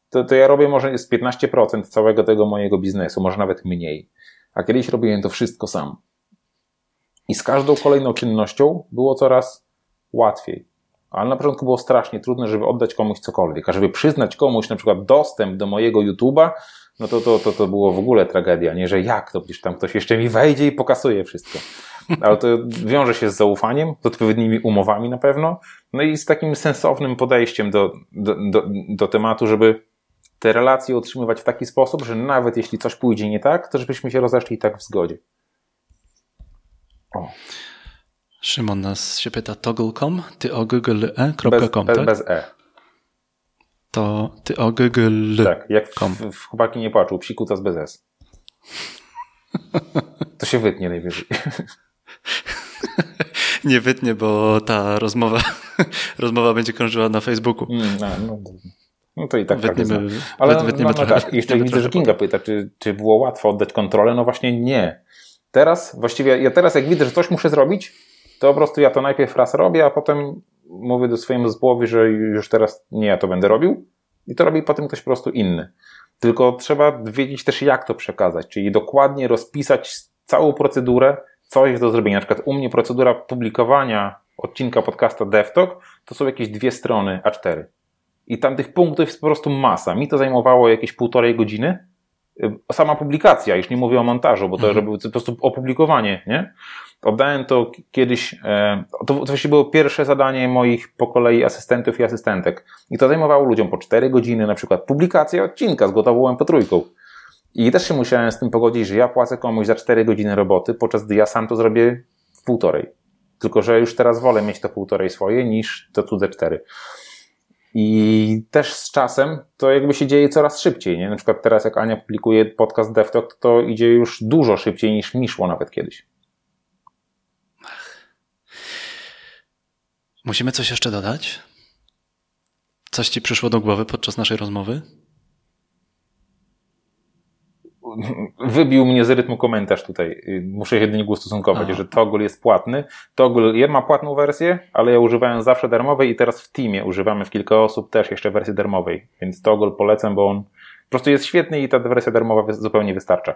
Speaker 2: to, to ja robię może z 15% całego tego mojego biznesu, może nawet mniej. A kiedyś robiłem to wszystko sam. I z każdą kolejną czynnością było coraz łatwiej. Ale na początku było strasznie trudne, żeby oddać komuś cokolwiek. A żeby przyznać komuś na przykład dostęp do mojego YouTube'a, no to, to, to, to było w ogóle tragedia, nie, że jak to, przecież tam ktoś jeszcze mi wejdzie i pokasuje wszystko. Ale to wiąże się z zaufaniem, z odpowiednimi umowami na pewno, no i z takim sensownym podejściem do, do, do, do tematu, żeby te relacje utrzymywać w taki sposób, że nawet jeśli coś pójdzie nie tak, to żebyśmy się rozeszli tak w zgodzie.
Speaker 1: O. Szymon nas się pyta, toggle.com, ty o google.e.com,
Speaker 2: bez, tak? Bez e.
Speaker 1: To ty o google.
Speaker 2: Tak, jak w, w chłopaki nie płaczą, psiku to z bez s. <laughs> To się wytnie najwyżej. <laughs>
Speaker 1: nie wytnie, bo ta rozmowa, <laughs> rozmowa będzie krążyła na Facebooku.
Speaker 2: No, no, no to i tak wytniemy, Ale wytniemy no, no, tak, jeszcze widzę, że Kinga pyta, czy, czy było łatwo oddać kontrolę? No właśnie nie. Teraz, właściwie ja teraz jak widzę, że coś muszę zrobić, to po prostu ja to najpierw raz robię, a potem mówię do swojemu zespołowi, że już teraz nie ja to będę robił i to robi potem ktoś po prostu inny. Tylko trzeba wiedzieć też, jak to przekazać, czyli dokładnie rozpisać całą procedurę, co jest do zrobienia. Na przykład u mnie procedura publikowania odcinka podcasta DevTalk to są jakieś dwie strony A4. I tam tych punktów jest po prostu masa. Mi to zajmowało jakieś półtorej godziny. Sama publikacja, już nie mówię o montażu, bo to mhm. robił po prostu opublikowanie, nie? Oddałem to kiedyś, e, to, to właściwie było pierwsze zadanie moich po kolei asystentów i asystentek. I to zajmowało ludziom po 4 godziny, na przykład publikacja odcinka z gotową MP3. I też się musiałem z tym pogodzić, że ja płacę komuś za 4 godziny roboty, podczas gdy ja sam to zrobię w półtorej. Tylko, że już teraz wolę mieć to półtorej swoje niż to cudze cztery. I też z czasem to jakby się dzieje coraz szybciej. Nie? Na przykład teraz, jak Ania publikuje podcast DevTalk, to idzie już dużo szybciej niż mi szło nawet kiedyś.
Speaker 1: Musimy coś jeszcze dodać? Coś ci przyszło do głowy podczas naszej rozmowy?
Speaker 2: Wybił mnie z rytmu komentarz tutaj. Muszę się do niego ustosunkować, że Toggle jest płatny. Toggle ma płatną wersję, ale ja używałem zawsze darmowej i teraz w Teamie używamy w kilka osób też jeszcze wersji darmowej. Więc Toggle polecam, bo on po prostu jest świetny i ta wersja darmowa zupełnie wystarcza.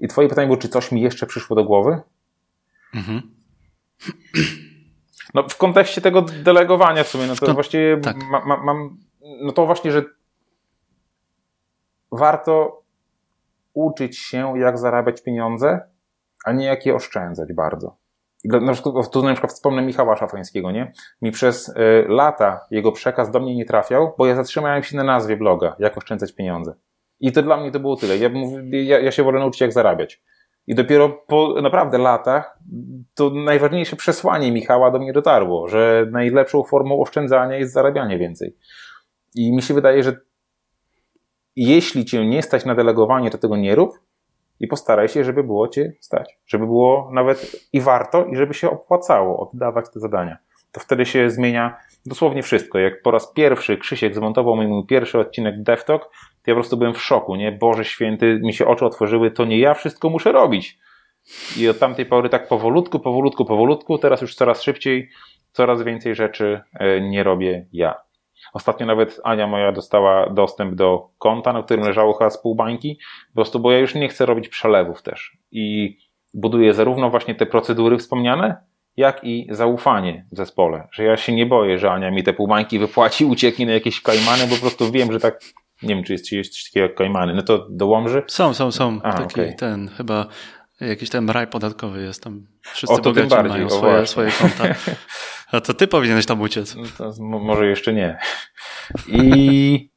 Speaker 2: I twoje pytanie było, czy coś mi jeszcze przyszło do głowy? Mhm. No w kontekście tego delegowania w sumie, no to, to właściwie tak. mam, ma, mam, no to właśnie, że warto uczyć się, jak zarabiać pieniądze, a nie jak je oszczędzać bardzo. Na przykład, tu na przykład wspomnę Michała Szafańskiego, nie? Mi przez y, lata jego przekaz do mnie nie trafiał, bo ja zatrzymałem się na nazwie bloga, jak oszczędzać pieniądze. I to dla mnie to było tyle. Ja, ja, ja się wolę nauczyć, jak zarabiać. I dopiero po naprawdę latach to najważniejsze przesłanie Michała do mnie dotarło, że najlepszą formą oszczędzania jest zarabianie więcej. I mi się wydaje, że jeśli cię nie stać na delegowanie, to tego nie rób i postaraj się, żeby było cię stać. Żeby było nawet i warto, i żeby się opłacało oddawać te zadania. To wtedy się zmienia dosłownie wszystko. Jak po raz pierwszy Krzysiek zmontował mój pierwszy odcinek DevTalk, to ja po prostu byłem w szoku, nie? Boże święty, mi się oczy otworzyły, to nie ja wszystko muszę robić. I od tamtej pory tak powolutku, powolutku, powolutku, teraz już coraz szybciej, coraz więcej rzeczy e, nie robię ja. Ostatnio nawet Ania moja dostała dostęp do konta, na którym leżało chyba z pół bańki, po prostu, bo ja już nie chcę robić przelewów też. I buduję zarówno właśnie te procedury wspomniane, jak i zaufanie w zespole. Że ja się nie boję, że Ania mi te półbańki wypłaci, <laughs> ucieknie na jakieś kajmany, bo po prostu wiem, że tak nie wiem, czy jest, czy jest coś takiego jak kajmany. No to do Łomży?
Speaker 1: Są, są, są. A, Taki okay. ten, chyba jakiś ten raj podatkowy jest tam. Wszyscy o, to tym bardziej, mają swoje, swoje konta. <laughs> A to ty powinieneś tam uciec.
Speaker 2: No może jeszcze nie. I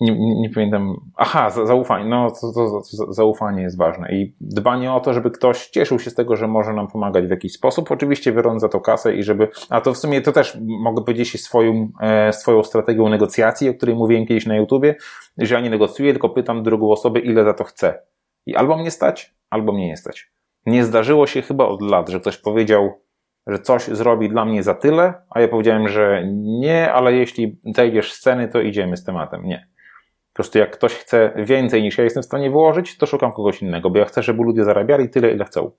Speaker 2: nie, nie, nie, pamiętam. Aha, zaufanie. No, to, to, to, zaufanie jest ważne. I dbanie o to, żeby ktoś cieszył się z tego, że może nam pomagać w jakiś sposób. Oczywiście biorąc za to kasę i żeby. A to w sumie to też mogę powiedzieć swoją, e, swoją strategią negocjacji, o której mówiłem kiedyś na YouTubie, że ja nie negocjuję, tylko pytam drugą osobę, ile za to chce. I albo mnie stać, albo mnie nie stać. Nie zdarzyło się chyba od lat, że ktoś powiedział, że coś zrobi dla mnie za tyle, a ja powiedziałem, że nie, ale jeśli zejdziesz z ceny, to idziemy z tematem. Nie. Po prostu jak ktoś chce więcej niż ja jestem w stanie wyłożyć, to szukam kogoś innego, bo ja chcę, żeby ludzie zarabiali tyle, ile chcą.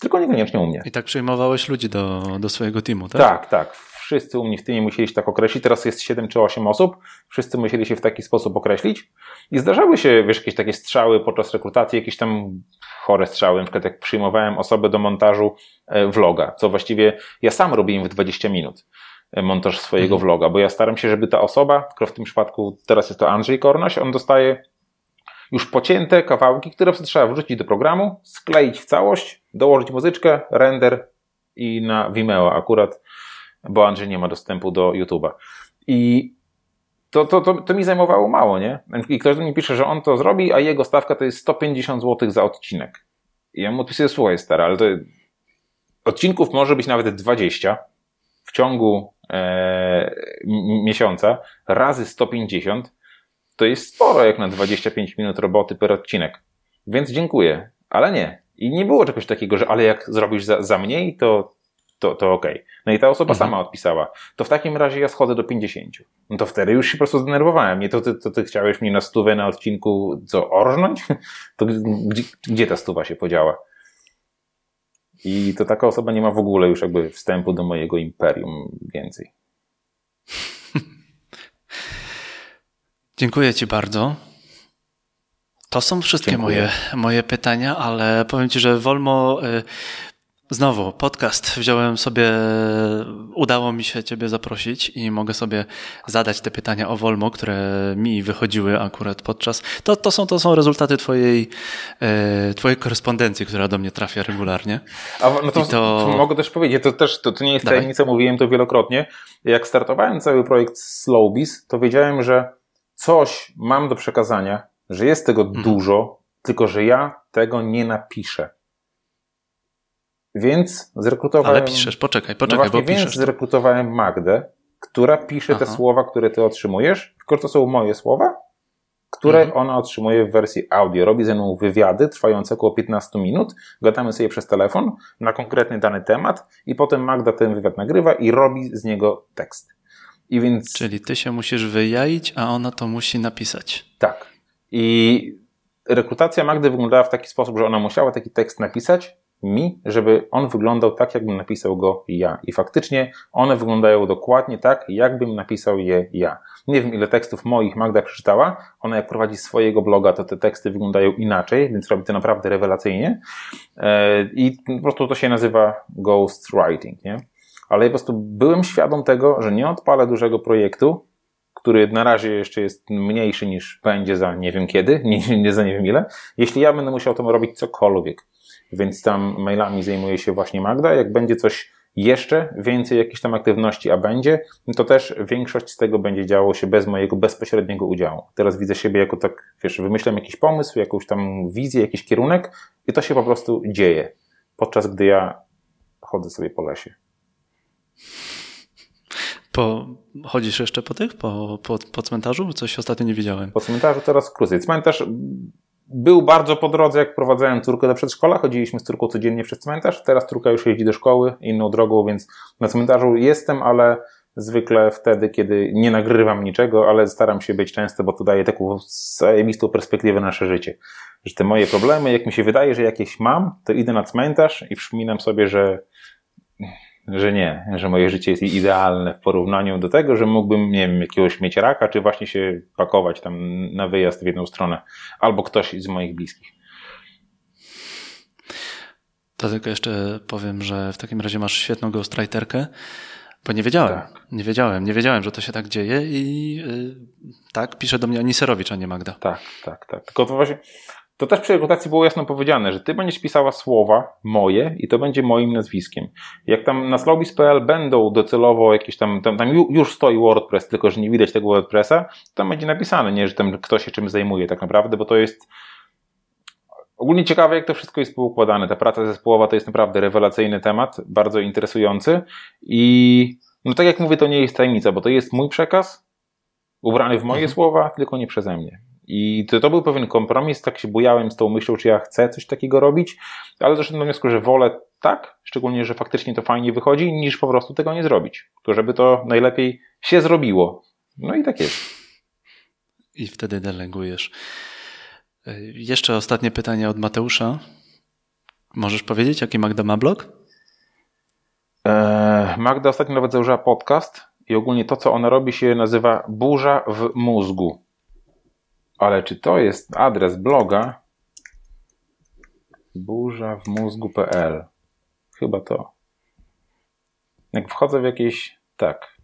Speaker 2: Tylko niekoniecznie u mnie.
Speaker 1: I tak przyjmowałeś ludzi do, do swojego teamu, tak?
Speaker 2: Tak, tak. Wszyscy u mnie w teamie musieli się tak określić. Teraz jest 7 czy 8 osób. Wszyscy musieli się w taki sposób określić. I zdarzały się, wiesz, jakieś takie strzały podczas rekrutacji, jakieś tam chore strzały. Na przykład jak przyjmowałem osobę do montażu e, vloga, co właściwie ja sam robiłem w 20 minut montaż swojego mhm. vloga, bo ja staram się, żeby ta osoba, tylko w tym przypadku teraz jest to Andrzej Kornoś, on dostaje już pocięte kawałki, które trzeba wrzucić do programu, skleić w całość, dołożyć muzyczkę, render i na Vimeo akurat, bo Andrzej nie ma dostępu do YouTube'a. I to, to, to, to mi zajmowało mało, nie? I ktoś do mnie pisze, że on to zrobi, a jego stawka to jest 150 zł za odcinek. I ja mu odpisuję, słuchaj stary, ale to odcinków może być nawet 20 w ciągu e, miesiąca razy 150 to jest sporo jak na 25 minut roboty per odcinek. Więc dziękuję, ale nie. I nie było czegoś takiego, że ale jak zrobisz za, za mniej, to, to, to okej. Okay. No i ta osoba mhm. sama odpisała. To w takim razie ja schodzę do 50. No to wtedy już się po prostu zdenerwowałem. Nie, to ty, to ty chciałeś mnie na stówę na odcinku co, orżnąć? <laughs> To gdzie, gdzie ta stuwa się podziała? I to taka osoba nie ma w ogóle już jakby wstępu do mojego imperium więcej. <laughs>
Speaker 1: Dziękuję Ci bardzo. To są wszystkie moje, moje pytania, ale powiem Ci, że Wolmo y, Znowu, podcast. Wziąłem sobie, udało mi się Ciebie zaprosić i mogę sobie zadać te pytania o Wolmo, które mi wychodziły akurat podczas. To, to, są, to są rezultaty Twojej, e, twojej korespondencji, która do mnie trafia regularnie.
Speaker 2: A, no to, to... mogę też powiedzieć, to też to, to nie jest Dawaj. tajemnica, mówiłem to wielokrotnie. Jak startowałem cały projekt Slowbiz, to wiedziałem, że coś mam do przekazania, że jest tego mhm. dużo, tylko że ja tego nie napiszę. Więc zrekrutowałem.
Speaker 1: Ale piszesz, poczekaj, poczekaj, no
Speaker 2: właśnie,
Speaker 1: bo
Speaker 2: więc zrekrutowałem Magdę, która pisze Aha. te słowa, które ty otrzymujesz, tylko to są moje słowa, które mhm. ona otrzymuje w wersji audio. Robi ze mną wywiady trwające około 15 minut, gadamy sobie przez telefon na konkretny dany temat i potem Magda ten wywiad nagrywa i robi z niego tekst. I więc...
Speaker 1: Czyli ty się musisz wyjaić, a ona to musi napisać.
Speaker 2: Tak. I rekrutacja Magdy wyglądała w taki sposób, że ona musiała taki tekst napisać, mi, żeby on wyglądał tak, jakbym napisał go ja. I faktycznie one wyglądają dokładnie tak, jakbym napisał je ja. Nie wiem, ile tekstów moich Magda przeczytała. Ona jak prowadzi swojego bloga, to te teksty wyglądają inaczej, więc robi to naprawdę rewelacyjnie. E, I po prostu to się nazywa ghostwriting, nie? Ale po prostu byłem świadom tego, że nie odpalę dużego projektu, który na razie jeszcze jest mniejszy niż będzie za nie wiem kiedy, <laughs> nie, nie za nie wiem ile, jeśli ja będę musiał to robić cokolwiek więc tam mailami zajmuje się właśnie Magda. Jak będzie coś jeszcze więcej jakichś tam aktywności, a będzie, to też większość z tego będzie działo się bez mojego bezpośredniego udziału. Teraz widzę siebie jako tak, wiesz, wymyślam jakiś pomysł, jakąś tam wizję, jakiś kierunek i to się po prostu dzieje, podczas gdy ja chodzę sobie po lesie.
Speaker 1: Po, chodzisz jeszcze po tych, po, po, po cmentarzu? Coś ostatnio nie widziałem.
Speaker 2: Po cmentarzu teraz krócej. Cmentarz był bardzo po drodze, jak prowadzałem córkę do przedszkola. Chodziliśmy z córką codziennie przez cmentarz. Teraz córka już jeździ do szkoły inną drogą, więc na cmentarzu jestem, ale zwykle wtedy, kiedy nie nagrywam niczego, ale staram się być często, bo to daje taką zajebistą perspektywę na nasze życie. Że te moje problemy, jak mi się wydaje, że jakieś mam, to idę na cmentarz i przypominam sobie, że że nie, że moje życie jest idealne w porównaniu do tego, że mógłbym, nie wiem, jakiegoś mieć raka, czy właśnie się pakować tam na wyjazd w jedną stronę, albo ktoś z moich bliskich.
Speaker 1: To tylko jeszcze powiem, że w takim razie masz świetną ghostwriterkę, bo nie wiedziałem, tak. nie wiedziałem, nie wiedziałem, że to się tak dzieje i yy, tak, pisze do mnie Aniserowicz, a nie Magda.
Speaker 2: Tak, tak, tak. Tylko to właśnie, to też przy rekrutacji było jasno powiedziane, że ty będziesz pisała słowa moje i to będzie moim nazwiskiem. Jak tam na slowbiz.pl będą docelowo jakieś tam, tam, tam już stoi WordPress, tylko że nie widać tego WordPressa, to tam będzie napisane, nie, że tam kto się czym zajmuje tak naprawdę, bo to jest ogólnie ciekawe, jak to wszystko jest poukładane. Ta praca zespołowa to jest naprawdę rewelacyjny temat, bardzo interesujący i no tak jak mówię, to nie jest tajemnica, bo to jest mój przekaz, ubrany w moje mhm. słowa, tylko nie przeze mnie. I to, to był pewien kompromis, tak się bujałem z tą myślą, czy ja chcę coś takiego robić, ale doszedłem do wniosku, że wolę tak, szczególnie, że faktycznie to fajnie wychodzi, niż po prostu tego nie zrobić. To żeby to najlepiej się zrobiło. No i tak jest.
Speaker 1: I wtedy delegujesz. E, jeszcze ostatnie pytanie od Mateusza. Możesz powiedzieć, jaki Magda ma blog?
Speaker 2: Eee, Magda ostatnio nawet założyła podcast i ogólnie to, co ona robi, się nazywa Burza w mózgu. Ale czy to jest adres bloga? Burza w mózgu.pl. Chyba to. Jak wchodzę w jakieś. Tak.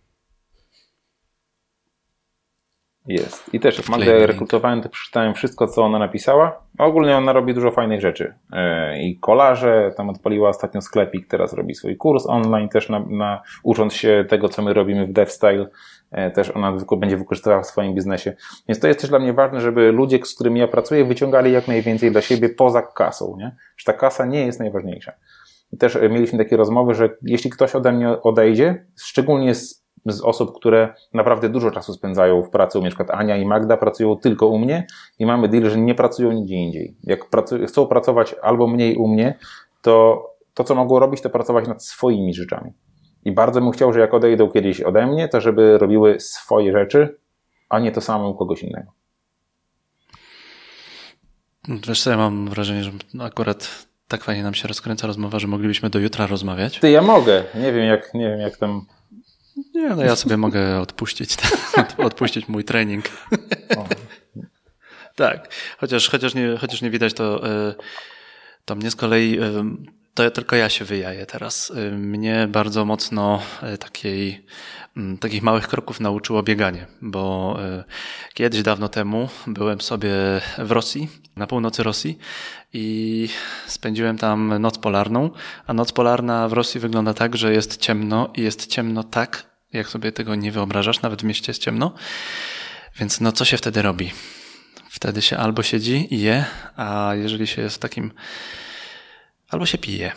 Speaker 2: Jest. I też jak Magdę rekrutowałem, to przeczytałem wszystko, co ona napisała. Ogólnie ona robi dużo fajnych rzeczy. E, I kolarze, tam odpaliła ostatnio sklepik, teraz robi swój kurs online też na, na ucząc się tego, co my robimy w DevStyle. E, też ona będzie wykorzystywała w swoim biznesie. Więc to jest też dla mnie ważne, żeby ludzie, z którymi ja pracuję, wyciągali jak najwięcej dla siebie poza kasą, nie? Że ta kasa nie jest najważniejsza. I też e, mieliśmy takie rozmowy, że jeśli ktoś ode mnie odejdzie, szczególnie z, z osób, które naprawdę dużo czasu spędzają w pracy, na przykład Ania i Magda pracują tylko u mnie i mamy deal, że nie pracują nigdzie indziej. Jak pracują, chcą pracować albo mniej u mnie, to to, co mogą robić, to pracować nad swoimi rzeczami. I bardzo bym chciał, że jak odejdą kiedyś ode mnie, to żeby robiły swoje rzeczy, a nie to samo u kogoś innego.
Speaker 1: Wiesz co, ja mam wrażenie, że akurat tak fajnie nam się rozkręca rozmowa, że moglibyśmy do jutra rozmawiać.
Speaker 2: Ty, ja mogę. Nie wiem jak, nie wiem jak tam...
Speaker 1: Nie, no ja sobie mogę odpuścić, <laughs> odpuścić mój trening. tak, chociaż, chociaż, nie, chociaż nie widać to, e, to mnie z kolei to tylko ja się wyjaję teraz. Y, mnie bardzo mocno y, takiej, mm, takich małych kroków nauczyło bieganie, bo y, kiedyś dawno temu byłem sobie w Rosji, na północy Rosji i spędziłem tam noc polarną, a noc polarna w Rosji wygląda tak, że jest ciemno i jest ciemno tak, jak sobie tego nie wyobrażasz, nawet w mieście jest ciemno. Więc no co się wtedy robi? Wtedy się albo siedzi i je, a jeżeli się jest w takim albo się pije.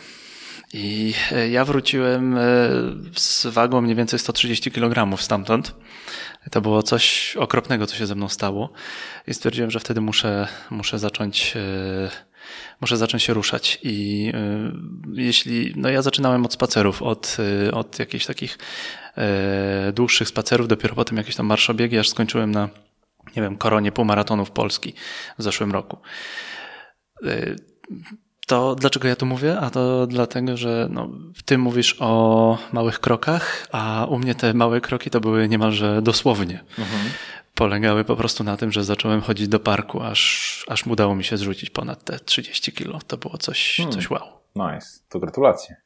Speaker 1: I e, ja wróciłem e, z wagą mniej więcej 130 kg stamtąd. To było coś okropnego, co się ze mną stało. I stwierdziłem, że wtedy muszę, muszę zacząć, e, muszę zacząć się ruszać. I jeśli, no ja zaczynałem od spacerów, od, od jakichś takich dłuższych spacerów, dopiero potem jakieś tam marszobiegi, aż skończyłem na, nie wiem, koronie półmaratonów Polski w zeszłym roku to dlaczego ja tu mówię? A to dlatego, że no, ty mówisz o małych krokach, a u mnie te małe kroki to były niemalże dosłownie. Mhm. Polegały po prostu na tym, że zacząłem chodzić do parku, aż, aż udało mi się zrzucić ponad te 30 kilo. To było coś, hmm. coś wow.
Speaker 2: Nice. To gratulacje.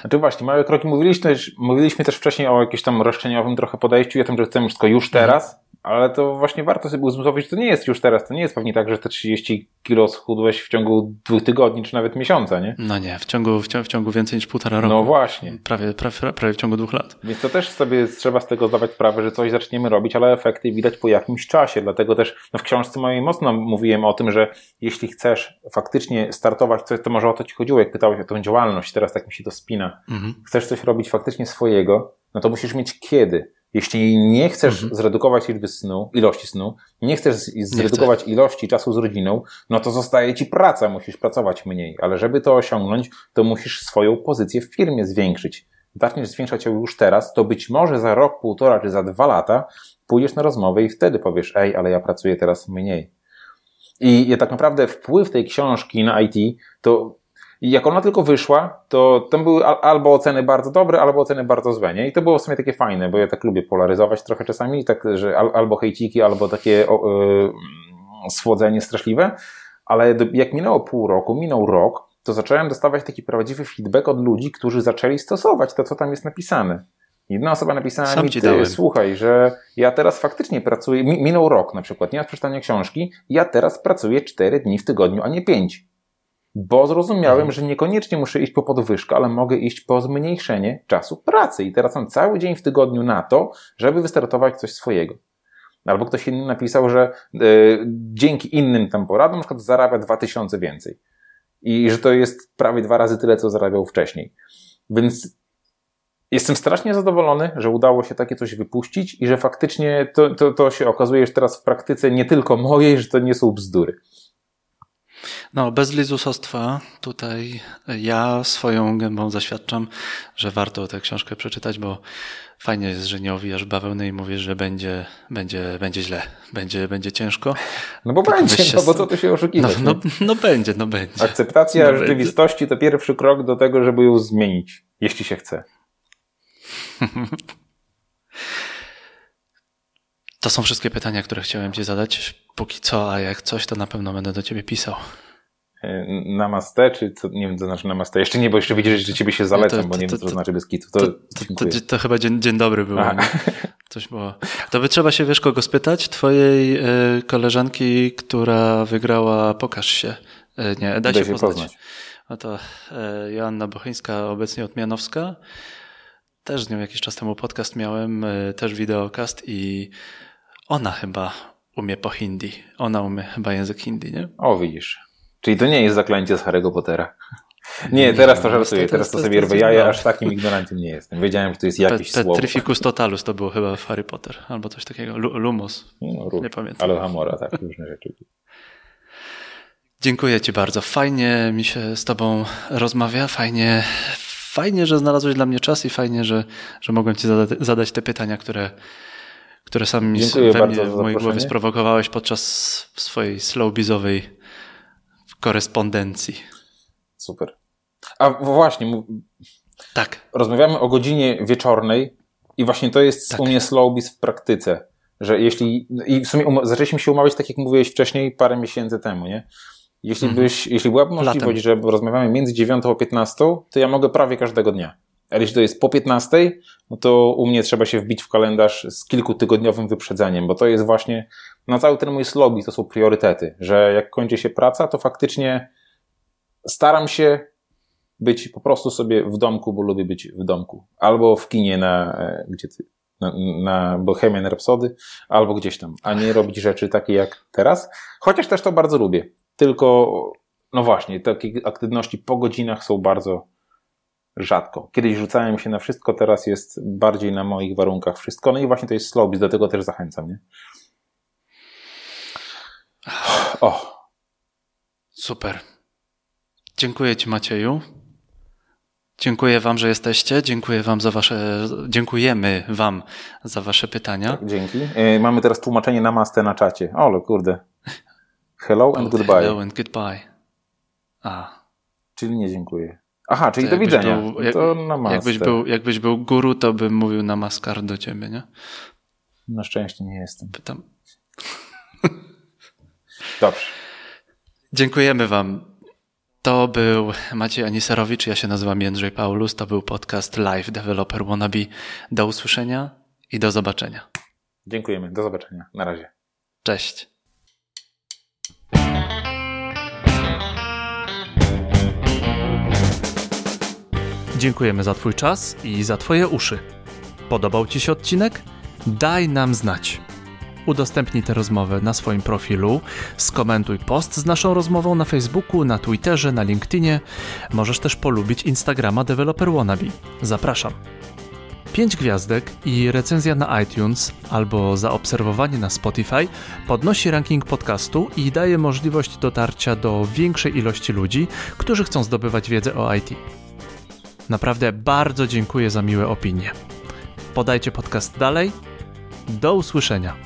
Speaker 2: Znaczy właśnie, małe kroki. Mówiliśmy też, mówiliśmy też wcześniej o jakimś tam roszczeniowym trochę podejściu i o tym, że chcemy wszystko już mhm. teraz. Ale to właśnie warto sobie uzmysłowić, że to nie jest już teraz, to nie jest pewnie tak, że te 30 kilo schudłeś w ciągu dwóch tygodni, czy nawet miesiąca, nie?
Speaker 1: No nie, w ciągu, w, w ciągu więcej niż półtora roku.
Speaker 2: No właśnie.
Speaker 1: Prawie, prawie, prawie w ciągu dwóch lat.
Speaker 2: Więc to też sobie trzeba z tego zdawać sprawę, że coś zaczniemy robić, ale efekty widać po jakimś czasie. Dlatego też no w książce mojej mocno mówiłem o tym, że jeśli chcesz faktycznie startować coś, to może o to ci chodziło, jak pytałeś o tą działalność, teraz tak mi się to spina. Mhm. Chcesz coś robić faktycznie swojego, no to musisz mieć kiedy. Jeśli nie chcesz mhm. zredukować liczby snu, ilości snu, nie chcesz zredukować nie ilości czasu z rodziną, no to zostaje ci praca, musisz pracować mniej. Ale żeby to osiągnąć, to musisz swoją pozycję w firmie zwiększyć. Zaczniesz zwiększać ją już teraz, to być może za rok, półtora czy za dwa lata pójdziesz na rozmowę i wtedy powiesz, ej, ale ja pracuję teraz mniej. I tak naprawdę wpływ tej książki na IT to i jak ona tylko wyszła, to tam były albo oceny bardzo dobre, albo oceny bardzo złe, nie? I to było w sumie takie fajne, bo ja tak lubię polaryzować trochę czasami, tak, że albo hejciki, albo takie o, y, słodzenie straszliwe, ale jak minęło pół roku, minął rok, to zacząłem dostawać taki prawdziwy feedback od ludzi, którzy zaczęli stosować to, co tam jest napisane. Jedna osoba napisała Sam mi, ty, słuchaj, że ja teraz faktycznie pracuję, minął rok na przykład, nie ma przeczytania książki, ja teraz pracuję cztery dni w tygodniu, a nie pięć bo zrozumiałem, mhm. że niekoniecznie muszę iść po podwyżkę, ale mogę iść po zmniejszenie czasu pracy i teraz mam cały dzień w tygodniu na to, żeby wystartować coś swojego. Albo ktoś inny napisał, że y, dzięki innym tam poradom na przykład zarabia 2000 więcej. I że to jest prawie dwa razy tyle, co zarabiał wcześniej. Więc jestem strasznie zadowolony, że udało się takie coś wypuścić i że faktycznie to, to, to się okazuje, że teraz w praktyce nie tylko mojej, że to nie są bzdury.
Speaker 1: No, bez lizusostwa tutaj ja swoją gębą zaświadczam, że warto tę książkę przeczytać, bo fajnie jest, że nie owijasz bawełny i mówisz, że będzie, będzie, będzie źle, będzie, będzie ciężko.
Speaker 2: No bo Tylko będzie, no bo co tu się oszukiwać?
Speaker 1: No, no, no, będzie, no będzie.
Speaker 2: Akceptacja no rzeczywistości będzie. to pierwszy krok do tego, żeby ją zmienić, jeśli się chce. <laughs>
Speaker 1: To są wszystkie pytania, które chciałem Ci zadać. Póki co, a jak coś, to na pewno będę do Ciebie pisał.
Speaker 2: E, namaste, czy co, nie wiem, co znaczy namaste. Jeszcze nie, bo jeszcze widzisz, że ciebie się zalecam, to, bo nie wiem, co to znaczy bez kitu. To,
Speaker 1: to, to, chyba dzień, dzień dobry był. Coś było. To by trzeba się, wiesz, kogo spytać? Twojej y, koleżanki, która wygrała Pokaż się. Y, nie, daj, się, się poznać. poznać. No to y, Joanna Bochyńska, obecnie Otmianowska. Też z nią jakiś czas temu podcast miałem, też wideokast i ona chyba umie po hindi. Ona umie chyba język hindi, nie?
Speaker 2: O, widzisz. Czyli to nie jest zaklęcie z Harry'ego Pottera. <laughs> Nie, teraz to żartuję, teraz to sobie rwę jaja, aż takim ignorantem nie jestem. Wiedziałem, że to jest te słowo.
Speaker 1: Trificus totalus to było chyba w Harry Potter, albo coś takiego. Lumos, no, nie pamiętam.
Speaker 2: Ale Hamora, tak, różne rzeczy. <laughs>
Speaker 1: Dziękuję Ci bardzo. Fajnie mi się z Tobą rozmawia, fajnie, fajnie, że znalazłeś dla mnie czas i fajnie, że, że mogłem Ci zadać te pytania, które, które sam mi we mnie, w mojej głowie sprowokowałeś podczas swojej slowbizowej korespondencji.
Speaker 2: Super. A właśnie, tak. rozmawiamy o godzinie wieczornej i właśnie to jest tak. u mnie slowbiz w praktyce, że jeśli, i w sumie um, zaczęliśmy się umawiać, tak jak mówiłeś wcześniej, parę miesięcy temu, nie? Jeśli, mhm. byś, jeśli byłaby możliwość, Latem. że rozmawiamy między 9 a 15, to ja mogę prawie każdego dnia. Ale jeśli to jest po 15, no to u mnie trzeba się wbić w kalendarz z kilkutygodniowym wyprzedzeniem, bo to jest właśnie na cały ten mój slobi, to są priorytety, że jak kończy się praca, to faktycznie staram się być po prostu sobie w domku, bo lubię być w domku. Albo w kinie na, e, gdzie ty, na, na Bohemian Rhapsody, albo gdzieś tam, a nie robić rzeczy takie jak teraz. Chociaż też to bardzo lubię. Tylko, no właśnie, takie aktywności po godzinach są bardzo rzadko. Kiedyś rzucałem się na wszystko, teraz jest bardziej na moich warunkach wszystko. No i właśnie to jest slowbiz, do tego też zachęcam, nie?
Speaker 1: O. Super. Dziękuję Ci, Macieju. Dziękuję Wam, że jesteście. Dziękuję Wam za Wasze. Dziękujemy Wam za Wasze pytania.
Speaker 2: Dzięki. Yy, mamy teraz tłumaczenie na mastę na czacie. O, kurde. Hello and goodbye.
Speaker 1: Hello and goodbye. A.
Speaker 2: Czyli nie dziękuję. Aha, czyli to do widzenia. Był, jak, to na
Speaker 1: Jakbyś był, jakbyś był guru, to bym mówił na maskar do ciebie, nie?
Speaker 2: Na szczęście nie jestem.
Speaker 1: Pytam. <laughs>
Speaker 2: Dobrze.
Speaker 1: Dziękujemy Wam. To był Maciej Aniserowicz, ja się nazywam Jędrzej Paulus, to był podcast Live Developer Wannabe. Do usłyszenia i do zobaczenia.
Speaker 2: Dziękujemy, do zobaczenia. Na razie.
Speaker 1: Cześć. Dziękujemy za Twój czas i za Twoje uszy. Podobał Ci się odcinek? Daj nam znać udostępnij tę rozmowę na swoim profilu, skomentuj post z naszą rozmową na Facebooku, na Twitterze, na LinkedInie. Możesz też polubić Instagrama Developer Wannabe. Zapraszam. 5 gwiazdek i recenzja na iTunes albo zaobserwowanie na Spotify podnosi ranking podcastu i daje możliwość dotarcia do większej ilości ludzi, którzy chcą zdobywać wiedzę o IT. Naprawdę bardzo dziękuję za miłe opinie. Podajcie podcast dalej. Do usłyszenia.